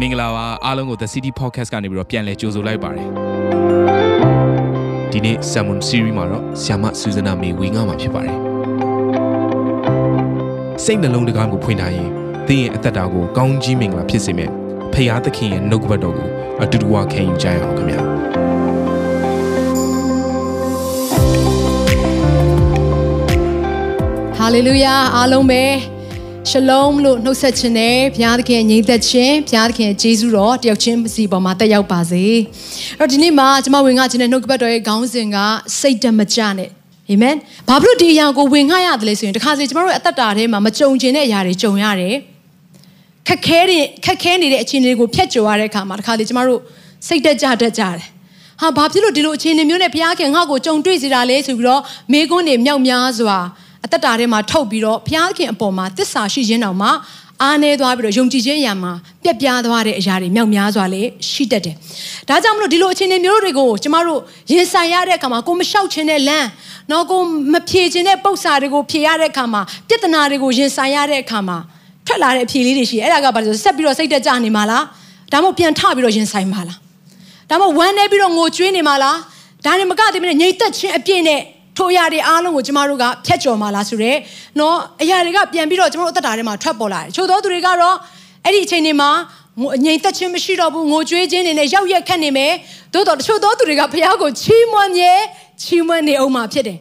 မင်္ဂလာပါအားလုံးကို The City Podcast ကနေပြီးတော့ပြန်လည်ကြိုဆိုလိုက်ပါတယ်ဒီနေ့ Sermon Series မှာတော့ဆ iam ဆူဇနာမေဝေငါမှာဖြစ်ပါတယ်စိတ်နှလုံးတကားကိုဖွင့်ထားရင်သင်ရဲ့အသက်တာကိုကောင်းကြီးမင်္ဂလာဖြစ်စေမယ့်ဖရာသခင်ရဲ့နှုတ်ကပတ်တော်ကိုအတူတူဝခံယူကြရအောင်ခင်ဗျာဟာလေလုယာအားလုံးပဲ ရှလုံးလို့နှုတ်ဆက်ခြင်းနဲ့ဘုရားသခင်ညီသက်ခြင်းဘုရားသခင်ကျေးဇူးတော်တယောက်ချင်းစီပေါ်မှာတက်ရောက်ပါစေအဲ့တော့ဒီနေ့မှာကျွန်မဝင်ငါခြင်းနဲ့နှုတ်ကပတ်တော်ရဲ့ခေါင်းစဉ်ကစိတ်တမကြနဲ့အာမင်ဘာဖြစ်လို့ဒီအရာကိုဝင်ငါရတယ်လဲဆိုရင်တခါစီကျွန်တော်တို့အသက်တာထဲမှာမကြုံကျင်တဲ့အရာတွေကြုံရတယ်ခက်ခဲတဲ့ခက်ခဲနေတဲ့အခြေအနေတွေကိုဖျက်ကျော်ရတဲ့အခါမှာတခါလေကျွန်တော်တို့စိတ်တက်ကြတတ်ကြတယ်ဟာဘာဖြစ်လို့ဒီလိုအခြေအနေမျိုးနဲ့ဘုရားခင်ငါ့ကိုကြုံတွေ့စေတာလဲဆိုပြီးတော့မိကွန်းတွေမြောက်များစွာ အသက်တာထဲမှာထုတ်ပြီးတော့ဘုရားခင်အပေါ်မှာတစ္ဆာရှိခြင်းတောင်မှအားနေသွားပြီးတော့ယုံကြည်ခြင်းအရာမှာပြက်ပြားသွားတဲ့အရာတွေမြောက်များစွာလေရှိတတ်တယ်။ဒါကြောင့်မလို့ဒီလိုအခြေအနေမျိုးတွေကိုကျမတို့ရင်ဆိုင်ရတဲ့အခါမှာကိုမလျှောက်ခြင်းတဲ့လမ်းနော်ကိုမဖြေခြင်းတဲ့ပု္ပ္ပာတွေကိုဖြေရတဲ့အခါမှာပြဿနာတွေကိုရင်ဆိုင်ရတဲ့အခါမှာထွက်လာတဲ့အဖြေလေးတွေရှိတယ်။အဲ့ဒါကဘာလဲဆိုဆက်ပြီးတော့စိတ်တက်ကြနေမှာလား။ဒါမှမဟုတ်ပြန်ထပြီးတော့ရင်ဆိုင်မှာလား။ဒါမှမဟုတ်ဝမ်းနေပြီးတော့ငိုကြွေးနေမှာလား။ဒါနဲ့မကသေးဘူးနဲ့ငြိမ်သက်ခြင်းအပြည့်နဲ့ ထိုအရာတွေအားလုံးကိုကျမတို့ကဖျက်ကျော်มาလားဆိုတော့နော်အရာတွေကပြန်ပြီးတော့ကျမတို့အသက်တာထဲမှာထွက်ပေါ်လာတယ်ချို့သောသူတွေကတော့အဲ့ဒီအချိန်တွေမှာငြိမ်သက်ခြင်းမရှိတော့ဘူးငိုကြွေးခြင်းတွေနဲ့ရောက်ရက်ခတ်နေမယ်သို့တော်တချို့သောသူတွေကဘုရားကိုချီးမွမ်းမြဲချီးမွမ်းနေအောင်မှာဖြစ်တယ်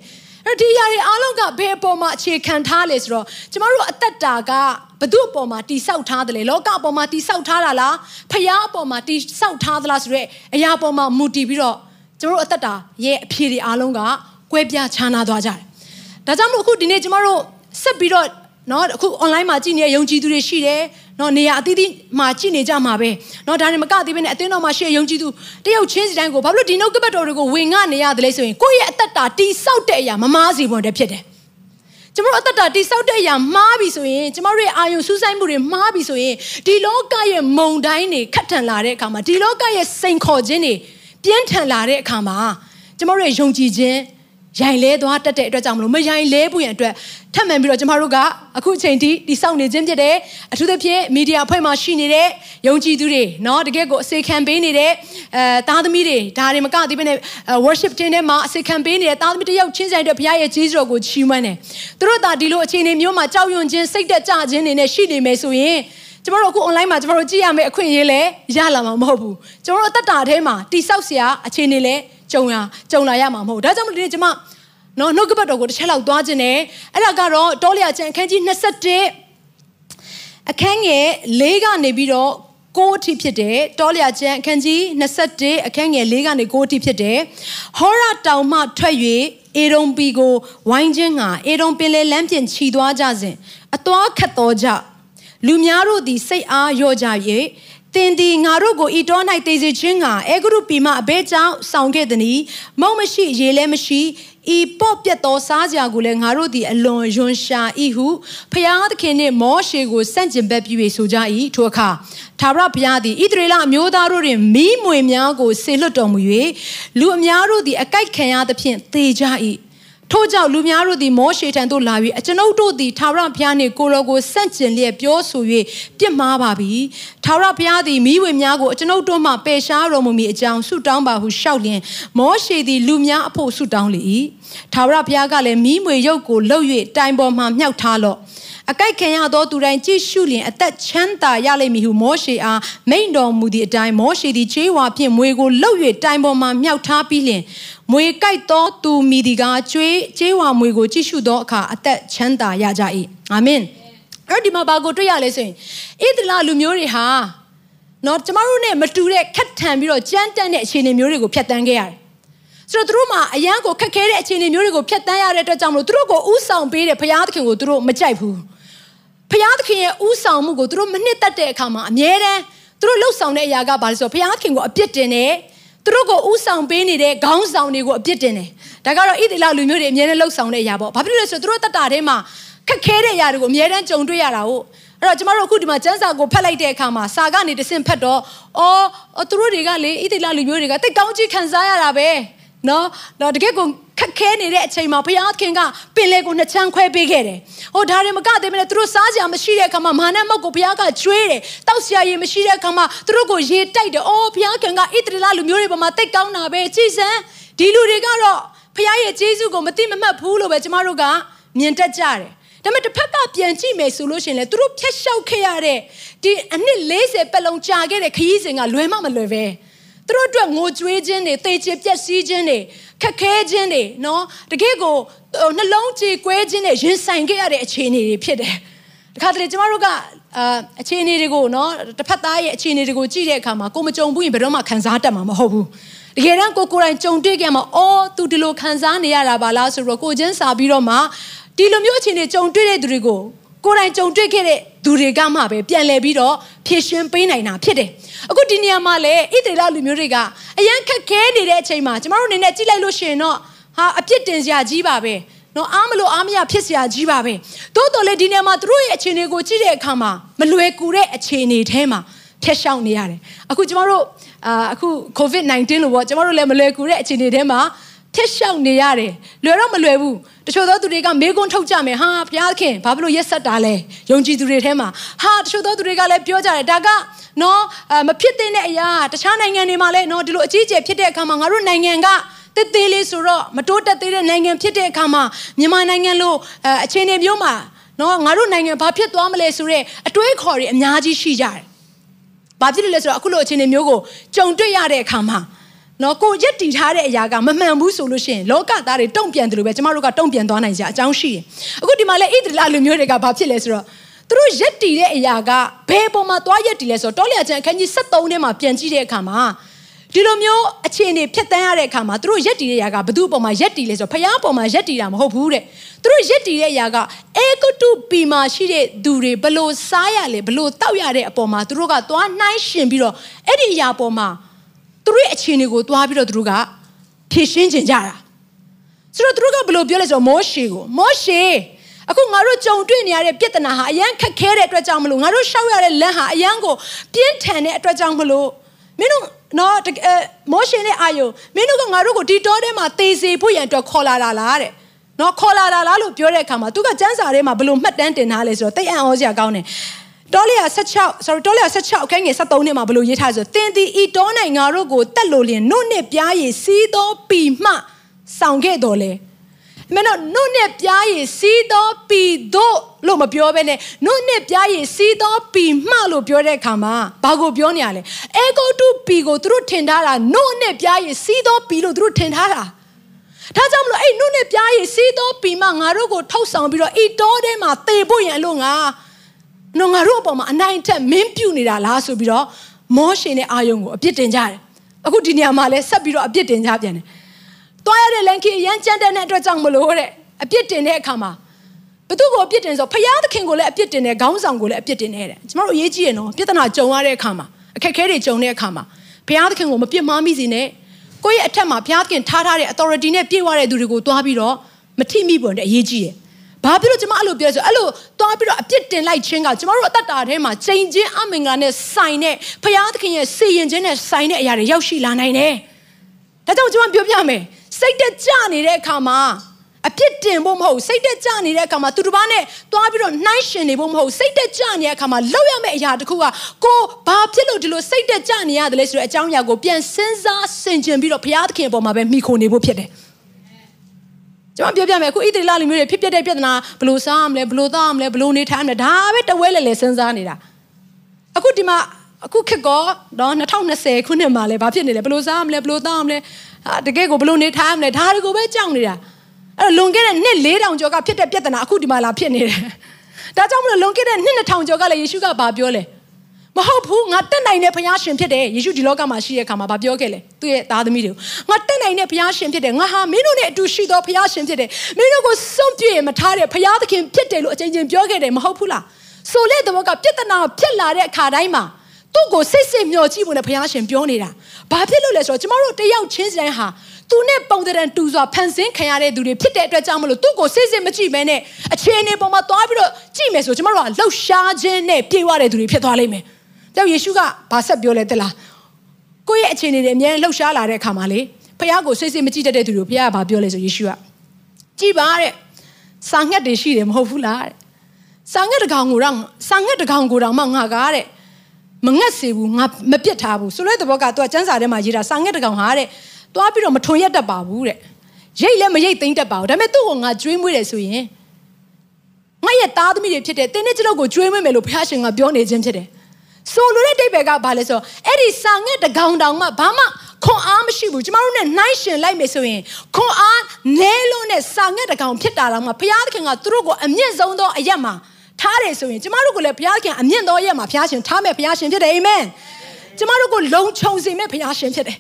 အဲ့ဒီအရာတွေအားလုံးကဘယ်အပေါ်မှာအခြေခံထားလဲဆိုတော့ကျမတို့အသက်တာကဘု து အပေါ်မှာတိဆောက်ထားတယ်လေလောကအပေါ်မှာတိဆောက်ထားတာလားဖျားအပေါ်မှာတိဆောက်ထားသလားဆိုတော့အရာပေါ်မှာမူတည်ပြီးတော့ကျမတို့အသက်တာရဲ့အဖြေတွေအားလုံးက ကွဲပြားခြားနားသွားကြတယ်။ဒါကြောင့်မို့အခုဒီနေ့ကျမတို့ဆက်ပြီးတော့နော်အခု online မှာကြည့်နေတဲ့ယုံကြည်သူတွေရှိတယ်နော်နေရာအသီးသီးမှာကြည့်နေကြမှာပဲနော်ဒါနဲ့မကသေးဘဲနဲ့အသင်းတော်မှာရှိတဲ့ယုံကြည်သူတယောက်ချင်းစီတိုင်းကိုဘာလို့ဒီနှုတ်ကပတ်တော်တွေကိုဝင်ငှနေရတယ်လဲဆိုရင်ကိုယ့်ရဲ့အသက်တာတိဆောက်တဲ့အရာမမားစီပွန်တဲ့ဖြစ်တယ်ကျမတို့အသက်တာတိဆောက်တဲ့အရာမှားပြီဆိုရင်ကျမတို့ရဲ့အာယုံစူးစိုက်မှုတွေမှားပြီဆိုရင်ဒီလောကရဲ့မုံတိုင်းတွေခတ်ထန်လာတဲ့အခါမှာဒီလောကရဲ့စိန်ခေါ်ခြင်းတွေပြင်းထန်လာတဲ့အခါမှာကျမတို့ရဲ့ယုံကြည်ခြင်း ရိုင်လဲသွားတတ်တဲ့အတွက်ကြောင့်မလို့မရိုင်လဲဖို့ရန်အတွက်ထပ်မံပြီးတော့ကျမတို့ကအခုအချိန်ထိတိစောင့်နေခြင်းဖြစ်တယ်အထူးသဖြင့်မီဒီယာအဖွဲ့မှာရှိနေတဲ့ယုံကြည်သူတွေเนาะတကယ်ကိုအစေခံပေးနေတဲ့အဲသားသမီးတွေဒါတွေမကသေးဘဲနဲ့ worship တင်ထဲမှာအစေခံပေးနေတဲ့သားသမီးတယောက်ချင်းဆိုင်တဲ့ဘုရားရဲ့ကြီးစွာကိုချီးမွမ်းတယ်သူတို့သာဒီလိုအခြေအနေမျိုးမှာကြောက်ရွံ့ခြင်းစိတ်တက်ကြခြင်းတွေနဲ့ရှိနေမယ်ဆိုရင်ကျမတို့အခု online မှာကျမတို့ကြည့်ရမယ့်အခွင့်အရေးလည်းရလာမှာမဟုတ်ဘူးကျမတို့အသက်တာထဲမှာတိဆောက်စရာအခြေအနေလည်း ကြုံရကြုံလာရမှာမဟုတ်ဒါကြောင့်မလို့ဒီကျမနော်နှုတ်ကပတ်တော်ကိုတစ်ချက်လောက်သွားခြင်းနဲ့အဲ့ဒါကတော့တောလျာကျမ်းအခန်းကြီး21အခန်းငယ်၄ကနေပြီးတော့ကိုအထိဖြစ်တယ်တောလျာကျမ်းအခန်းကြီး21အခန်းငယ်၄ကနေကိုအထိဖြစ်တယ်ဟောရတောင်မှထွက်၍အေရုံပီကိုဝိုင်းခြင်းငါအေရုံပင်လေလမ်းပြင်ခြီသွားကြစဉ်အသွားခတ်တော်ကြလူများတို့သည်စိတ်အားလျော့ကြ၍ တင်ဒီငါတို့ကိုဤတော်၌တည်စေခြင်းကအေဂရုပီမအဘဲကြောင့်ဆောင်ခဲ့သည်။မုံမရှိရေလည်းမရှိဤပေါ့ပြတ်သောစားစရာကိုလည်းငါတို့သည်အလွန်ယွန်ရှာဤဟုဖျားသခင်နှင့်မောရှေကိုစန့်ကျင်ဘက်ပြီးဆိုကြ၏ထိုအခါသာရဘုရားသည်ဣသရေလအမျိုးသားတို့တွင်မိမွေများကိုဆေလွတ်တော်မူ၍လူအများတို့သည်အကြိုက်ခံရသဖြင့်သေကြ၏ ထို့ကြောင့်လူများတို့သည်မောရှေထံသို့လာ၍အကျွန်ုပ်တို့သည်သာရဘုရားနှင့်ကိုရောကိုဆန့်ကျင်လျက်ပြောဆို၍ပြစ်မှားပါပြီသာရဘုရားသည်မိဝေများကိုအကျွန်ုပ်တို့မှပယ်ရှားတော်မူမည်အကြောင်းဆုတောင်းပါဟုလျှောက်လျင်မောရှေသည်လူများအဖို့ဆုတောင်းလေ၏သာရဘုရားကလည်းမိမွေရုပ်ကိုလှုပ်၍တိုင်ပေါ်မှမြှောက်ထားလော့အကြိုက်ခံရသောသူတိုင်းကြည့်ရှုလျင်အသက်ချမ်းသာရလိမ့်မည်ဟုမောရှေအားမိန့်တော်မူသည့်အတိုင်းမောရှေသည်ခြေဝါဖြင့်မွေကိုလှုပ်၍တိုင်ပေါ်မှမြှောက်ထားပြီးလျင် မွေကြိုက်သောသူမိဒီကကျွေးခြေဝါမွေကိုကြည့်ရှုသောအခါအသက်ချမ်းသာရကြ၏အာမင်အဲ့ဒီမှာဘာကိုတွေ့ရလဲဆိုရင်ဣသလလူမျိုးတွေဟာနော်ကျမတို့နဲ့မတူတဲ့ခက်ထန်ပြီးတော့ကြမ်းတမ်းတဲ့အခြေအနေမျိုးတွေကိုဖျက်ဆီးခဲ့ရတယ်ဆိုတော့သူတို့မှာအရန်ကိုခက်ခဲတဲ့အခြေအနေမျိုးတွေကိုဖျက်ဆီးရတဲ့အတွက်ကြောင့်မလို့သူတို့ကိုဥဆောင်ပေးတဲ့ဘုရားသခင်ကိုသူတို့မကြိုက်ဘူးဖခင်သခင်ရဲ့ဥဆောင်မှုကိုသူတို့မနှစ်သက်တဲ့အခါမှာအမြဲတမ်းသူတို့လှုပ်ဆောင်တဲ့အရာကဘာလဲဆိုတော့ဖခင်သခင်ကိုအပြစ်တင်တယ် သူတို့ကိုဥဆောင်ပေးနေတဲ့ခေါင်းဆောင်တွေကိုအပြစ်တင်တယ်ဒါကတော့ဣသရေလလူမျိုးတွေအမြဲတမ်းလှုပ်ဆောင်တဲ့အရာပေါ့ဘာဖြစ်လို့လဲဆိုတော့သူတို့တတ်တာထဲမှာခက်ခဲတဲ့အရာတွေကိုအမြဲတမ်းကြုံတွေ့ရတာဟုတ်အဲ့တော့ကျမတို့အခုဒီမှာစံစာကိုဖတ်လိုက်တဲ့အခါမှာစာကနေတဆင့်ဖတ်တော့အော်သူတို့တွေကလေဣသရေလလူမျိုးတွေကတိတ်ကောင်းကြီးခံစားရတာပဲ နော်တော့တကယ်ကိုခက်ခဲနေတဲ့အချိန်မှာဘုရားခင်ကပင်လေကိုနှစ်ချမ်းခွဲပေးခဲ့တယ်။ဟိုဒါတွေမကသေးမနဲ့သူတို့စားစရာမရှိတဲ့အခါမှာမာနမောက်ကိုဘုရားကကျွေးတယ်။တောက်စရာရေမရှိတဲ့အခါမှာသူတို့ကိုရေတိုက်တယ်။အော်ဘုရားခင်ကဣတရီလလူမျိုးတွေပေါ်မှာတိတ်ကောင်းတာပဲကြည်စံဒီလူတွေကတော့ဘုရားရဲ့ကျေးဇူးကိုမသိမမှတ်ဘူးလို့ပဲကျမတို့ကမြင်တတ်ကြတယ်။ဒါပေမဲ့တစ်ဖက်ကပြန်ကြည့်မယ်ဆိုလို့ရှိရင်လေသူတို့ဖျက်လျှောက်ခဲ့ရတဲ့ဒီအနှစ်40ပတ်လုံးကြာခဲ့တဲ့ခရီးစဉ်ကလွယ်မှမလွယ်ပဲ။ သူတို့အတွက်ငိုကြွေးခြင်းတွေသေချေပျက်စီးခြင်းတွေခက်ခဲခြင်းတွေနော်တကယ့်ကိုနှလုံးကြေကွဲခြင်းတွေရင်ဆိုင်ခဲ့ရတဲ့အခြေအနေတွေဖြစ်တယ်တခါတလေကျမတို့ကအာအခြေအနေတွေကိုနော်တစ်ဖက်သားရဲ့အခြေအနေတွေကိုကြည့်တဲ့အခါမှာကိုမကြုံဘူးရင်ဘယ်တော့မှခံစားတတ်မှာမဟုတ်ဘူးတကယ်တမ်းကိုကိုယ်တိုင်ကြုံတွေ့ခဲ့မှာအော်သူဒီလိုခံစားနေရတာပါလားဆိုတော့ကိုချင်းစာပြီးတော့မှဒီလိုမျိုးအခြေအနေကြုံတွေ့တဲ့သူတွေကိုကိုယ်တိုင်ကြုံတွေ့ခဲ့တဲ့သူတွေကမှပဲပြန်လည်ပြီးတော့ဖြည့်ရှင်းပေးနိုင်တာဖြစ်တယ်အခုဒီနေရာမှာလည်းဣသေလလူမျိုးတွေကအရန်ခက်ခဲနေတဲ့အချိန်မှာကျမတို့အနေနဲ့ကြည့်လိုက်လို့ရှိရင်တော့ဟာအပြစ်တင်စရာကြီးပါပဲနော်အားမလို့အားမရဖြစ်စရာကြီးပါပဲတိုးတော်လေဒီနေရာမှာသူတို့ရဲ့အခြေအနေကိုကြည့်တဲ့အခါမှာမလွယ်ကူတဲ့အခြေအနေထဲမှာဖျက်ရှောင်နေရတယ်အခုကျမတို့အာအခု COVID-19 လို့ပေါ့ကျမတို့လည်းမလွယ်ကူတဲ့အခြေအနေထဲမှာ ဖျက်ရှောင်နေရတယ်လွယ်တော့မလွယ်ဘူးတချို့သောသူတွေကမေးခွန်းထုတ်ကြမယ်ဟာဘုရားခင်ဘာဖြစ်လို့ရက်ဆက်တာလဲယုံကြည်သူတွေထဲမှာဟာတချို့သောသူတွေကလည်းပြောကြတယ်ဒါကနော်မဖြစ်တဲ့အရာတခြားနိုင်ငံတွေမှာလည်းနော်ဒီလိုအကြီးအကျယ်ဖြစ်တဲ့အခါမှာငါတို့နိုင်ငံကတေးသေးလေးဆိုတော့မတိုးတက်သေးတဲ့နိုင်ငံဖြစ်တဲ့အခါမှာမြန်မာနိုင်ငံလိုအခြေအနေမျိုးမှာနော်ငါတို့နိုင်ငံဘာဖြစ်သွားမလဲဆိုတော့အတွေးခေါ်တွေအများကြီးရှိကြတယ်။ဘာဖြစ်လို့လဲဆိုတော့အခုလိုအခြေအနေမျိုးကိုကြုံတွေ့ရတဲ့အခါမှာ နော်ကိုရက်တည်ထားတဲ့အရာကမမှန်ဘူးဆိုလို့ရှိရင်လောကသားတွေတုံ့ပြန်တယ်လို့ပဲကျမတို့ကတုံ့ပြန်သွားနိုင်ကြအကြောင်းရှိတယ်။အခုဒီမှာလဲဣသရေလလူမျိုးတွေကဘာဖြစ်လဲဆိုတော့သူတို့ရက်တည်တဲ့အရာကဘယ်ပုံမှာသွားရက်တည်လဲဆိုတော့တောလျာကျန်အခန်းကြီး73ထဲမှာပြန်ကြည့်တဲ့အခါမှာဒီလိုမျိုးအခြေအနေဖြတ်တန်းရတဲ့အခါမှာသူတို့ရက်တည်တဲ့အရာကဘသူ့ပုံမှာရက်တည်လဲဆိုတော့ဖယားပုံမှာရက်တည်တာမဟုတ်ဘူးတဲ့သူတို့ရက်တည်တဲ့အရာကအေဂုတုပီမှာရှိတဲ့သူတွေဘလို့စားရလဲဘလို့တောက်ရတဲ့အပေါ်မှာသူတို့ကသွားနှိုင်းရှင်ပြီးတော့အဲ့ဒီအရာပေါ်မှာ သူတို့ရဲ့အခြေအနေကိုသွားပြီးတော့သူတို့ကဖြည့်ရှင်းကျင်ကြတာဆိုတော့သူတို့ကဘယ်လိုပြောလဲဆိုတော့မောရှေကိုမောရှေအခုငါတို့ကြုံတွေ့နေရတဲ့ပြဿနာဟာအရန်ခက်ခဲတဲ့အတွက်ကြောင့်မလို့ငါတို့ရှောက်ရတဲ့လမ်းဟာအရန်ကိုပြင်းထန်တဲ့အတွက်ကြောင့်မလို့မင်းတို့နော်မောရှေနဲ့အာယုမင်းတို့ကငါတို့ကိုဒီတောထဲမှာသေစေဖို့ရန်အတွက်ခေါ်လာတာလားတဲ့နော်ခေါ်လာတာလားလို့ပြောတဲ့အခါမှာသူကစံစာထဲမှာဘယ်လိုမှတ်တမ်းတင်ထားလဲဆိုတော့တိတ်အံ့ဩစရာကောင်းတယ် တောလျာ16 sorry တောလျာ16အခန်းငယ်73နှစ်မှာဘယ်လိုရေးထားဆိုတင်းဒီဤတောနိုင်ငါတို့ကိုတက်လို့လျင်နုနှစ်ပြားရည်စီးသောပီမှဆောင်ခဲ့တော်လဲမင်းတို့နုနှစ်ပြားရည်စီးသောပီတို့လို့မပြောဘဲနဲ့နုနှစ်ပြားရည်စီးသောပီမှလို့ပြောတဲ့အခါမှာဘာကိုပြောနေရလဲအေဂုတ်တုပီကိုသူတို့ထင်ထားတာနုနှစ်ပြားရည်စီးသောပီလို့သူတို့ထင်ထားတာဒါကြောင့်မလို့အဲ့နုနှစ်ပြားရည်စီးသောပီမှငါတို့ကိုထုတ်ဆောင်ပြီးတော့ဤတောထဲမှာတေဖို့ရန်လို့ငါ နော်ငါတို့အပေါ်မှာအနိုင်ထက်မင်းပြုတ်နေတာလားဆိုပြီးတော့မောရှင်နဲ့အာယုံကိုအပြစ်တင်ကြတယ်အခုဒီနေရာမှာလဲဆက်ပြီးတော့အပြစ်တင်ကြပြန်တယ်တွားရတဲ့လန်ကီအရန်ကြမ်းတဲ့အတွက်ကြောင့်မလို့တဲ့အပြစ်တင်တဲ့အခါမှာဘသူ့ကိုအပြစ်တင်ဆိုဖယားသခင်ကိုလည်းအပြစ်တင်တယ်ခေါင်းဆောင်ကိုလည်းအပြစ်တင်တယ်တဲ့ကျမတို့အရေးကြီးရနော်ပြဿနာကြုံရတဲ့အခါမှာအခက်အခဲတွေကြုံတဲ့အခါမှာဘုရားသခင်ကိုမပြစ်မှားမိစေနဲ့ကိုယ့်ရဲ့အထက်မှာဘုရားသခင်ထားထားတဲ့ authority နဲ့ပြည့်ဝတဲ့သူတွေကိုတွားပြီးတော့မထိမိပေါ်တဲ့အရေးကြီးတယ် ဘာဖြစ်လို့ကျမအဲ့လိုပြောဆိုအဲ့လိုသွားပြီးတော့အပြစ်တင်လိုက်ခြင်းကကျမတို့အသက်တာထဲမှာချိန်ချင်းအမင်္ဂလာနဲ့ဆိုင်တဲ့ဘုရားသခင်ရဲ့စီရင်ခြင်းနဲ့ဆိုင်တဲ့အရာတွေရောက်ရှိလာနိုင်တယ်။ဒါကြောင့်ကျမပြောပြမယ်။စိတ်တက်ကြနေတဲ့အခါမှာအပြစ်တင်ဖို့မဟုတ်စိတ်တက်ကြနေတဲ့အခါမှာသူတစ်ပါးနဲ့သွားပြီးတော့နှိုင်းရှင်နေဖို့မဟုတ်စိတ်တက်ကြနေတဲ့အခါမှာလောက်ရမယ့်အရာတစ်ခုကကိုဘာဖြစ်လို့ဒီလိုစိတ်တက်ကြနေရတယ်လဲဆိုတဲ့အကြောင်းအရာကိုပြန်စဉ်းစားဆင်ခြင်ပြီးတော့ဘုရားသခင်အပေါ်မှာပဲမိခိုနေဖို့ဖြစ်တယ်။ ကျွန်မပြောပြမယ်အခုဣသရေလလူမျိုးတွေဖြစ်ပျက်တဲ့ပြဿနာဘလို့စားမလဲဘလို့သားမလဲဘလို့နေထိုင်မလဲဒါပဲတဝဲလေလေစဉ်းစားနေတာအခုဒီမှာအခုခေတ်ကောတော့2020ခုနှစ်မှာလဲဘာဖြစ်နေလဲဘလို့စားမလဲဘလို့သားမလဲတကယ်ကိုဘလို့နေထိုင်မလဲဒါတွေကိုပဲကြောက်နေတာအဲ့တော့လွန်ခဲ့တဲ့နှစ်4000ကျော်ကဖြစ်တဲ့ပြဿနာအခုဒီမှာလာဖြစ်နေတယ်ဒါကြောင့်မလို့လွန်ခဲ့တဲ့နှစ်2000ကျော်ကလည်းယေရှုကဘာပြောလဲ မဟုတ်ဘူးငါတက်နိုင်တဲ့ဘုရားရှင်ဖြစ်တယ်ယေရှုဒီလောကမှာရှိတဲ့အခါမှာဗာပြောခဲ့လေသူ့ရဲ့သားသမီးတွေကိုငါတက်နိုင်တဲ့ဘုရားရှင်ဖြစ်တယ်ငါဟာမင်းတို့နဲ့အတူရှိသောဘုရားရှင်ဖြစ်တယ်မင်းတို့ကိုစွန့်ပြေမထားတဲ့ဘုရားသခင်ဖြစ်တယ်လို့အချင်းချင်းပြောခဲ့တယ်မဟုတ်ဘူးလားဆိုတဲ့သဘောကပြဿနာဖြစ်လာတဲ့အခါတိုင်းမှာသူ့ကိုစိတ်စိတ်မျှော်ကြည့်ဖို့နဲ့ဘုရားရှင်ပြောနေတာဘာဖြစ်လို့လဲဆိုတော့ကျမတို့တယောက်ချင်းစီတိုင်းဟာသူနဲ့ပုံတံတူစွာဖန်ဆင်းခံရတဲ့သူတွေဖြစ်တဲ့အတွက်ကြောင့်မလို့သူ့ကိုစိတ်စိတ်မကြည့်မဲနဲ့အခြေအနေပေါ်မှာသွားပြီးတော့ကြည့်မယ်ဆိုကျမတို့ကလှုပ်ရှားခြင်းနဲ့ပြေဝတဲ့သူတွေဖြစ်သွားလိမ့်မယ် ကြောက်ယေရှုကဘာဆက်ပြောလဲတလားကိုယ့်ရဲ့အခြေအနေတွေအများလှုပ်ရှားလာတဲ့အခါမှာလေဘဖခင်ကိုစိတ်စိတ်မကြည့်တတ်တဲ့သူတို့ဖခင်ကဘာပြောလဲဆိုယေရှုကကြည်ပါတဲ့စာငှက်တွေရှိတယ်မဟုတ်ဘူးလားတဲ့စာငှက်တကောင်ကိုတော့စာငှက်တကောင်ကိုတော့မှငါကားတဲ့မငတ်စေဘူးငါမပြစ်ထားဘူးဆိုတဲ့သဘောကသူကစန်းစာထဲမှာရေးတာစာငှက်တကောင်ဟာတဲ့သွားပြီးတော့မထွန်ရက်တတ်ပါဘူးတဲ့ရိတ်လည်းမရိတ်သိမ့်တတ်ပါဘူးဒါပေမဲ့သူ့ကိုငါကျွေးမွေးတယ်ဆိုရင်ငါရဲ့သားသမီးတွေဖြစ်တဲ့တင်းနဲ့ကျွန်ုပ်ကိုကျွေးမွေးမယ်လို့ဘုရားရှင်ကပြောနေခြင်းဖြစ်တယ် ဆိုလိုတဲ့တိတ်ပဲကဘာလဲဆိုတော့အဲ့ဒီစာငှက်တကောင်တောင်မှဘာမှခွန်အားမရှိဘူးကျမတို့နဲ့နှိုင်းရှင်လိုက်မယ်ဆိုရင်ခွန်အားနဲလို့နဲ့စာငှက်တကောင်ဖြစ်တာတော့မှဘုရားသခင်ကသူတို့ကိုအမြင့်ဆုံးသောအရက်မှာထားတယ်ဆိုရင်ကျမတို့ကိုလည်းဘုရားခင်အမြင့်တော်ရဲ့မှာဘုရားရှင်ထားမယ်ဘုရားရှင်ဖြစ်တယ်အာမင်ကျမတို့ကိုလုံခြုံစေမယ်ဘုရားရှင်ဖြစ်တယ်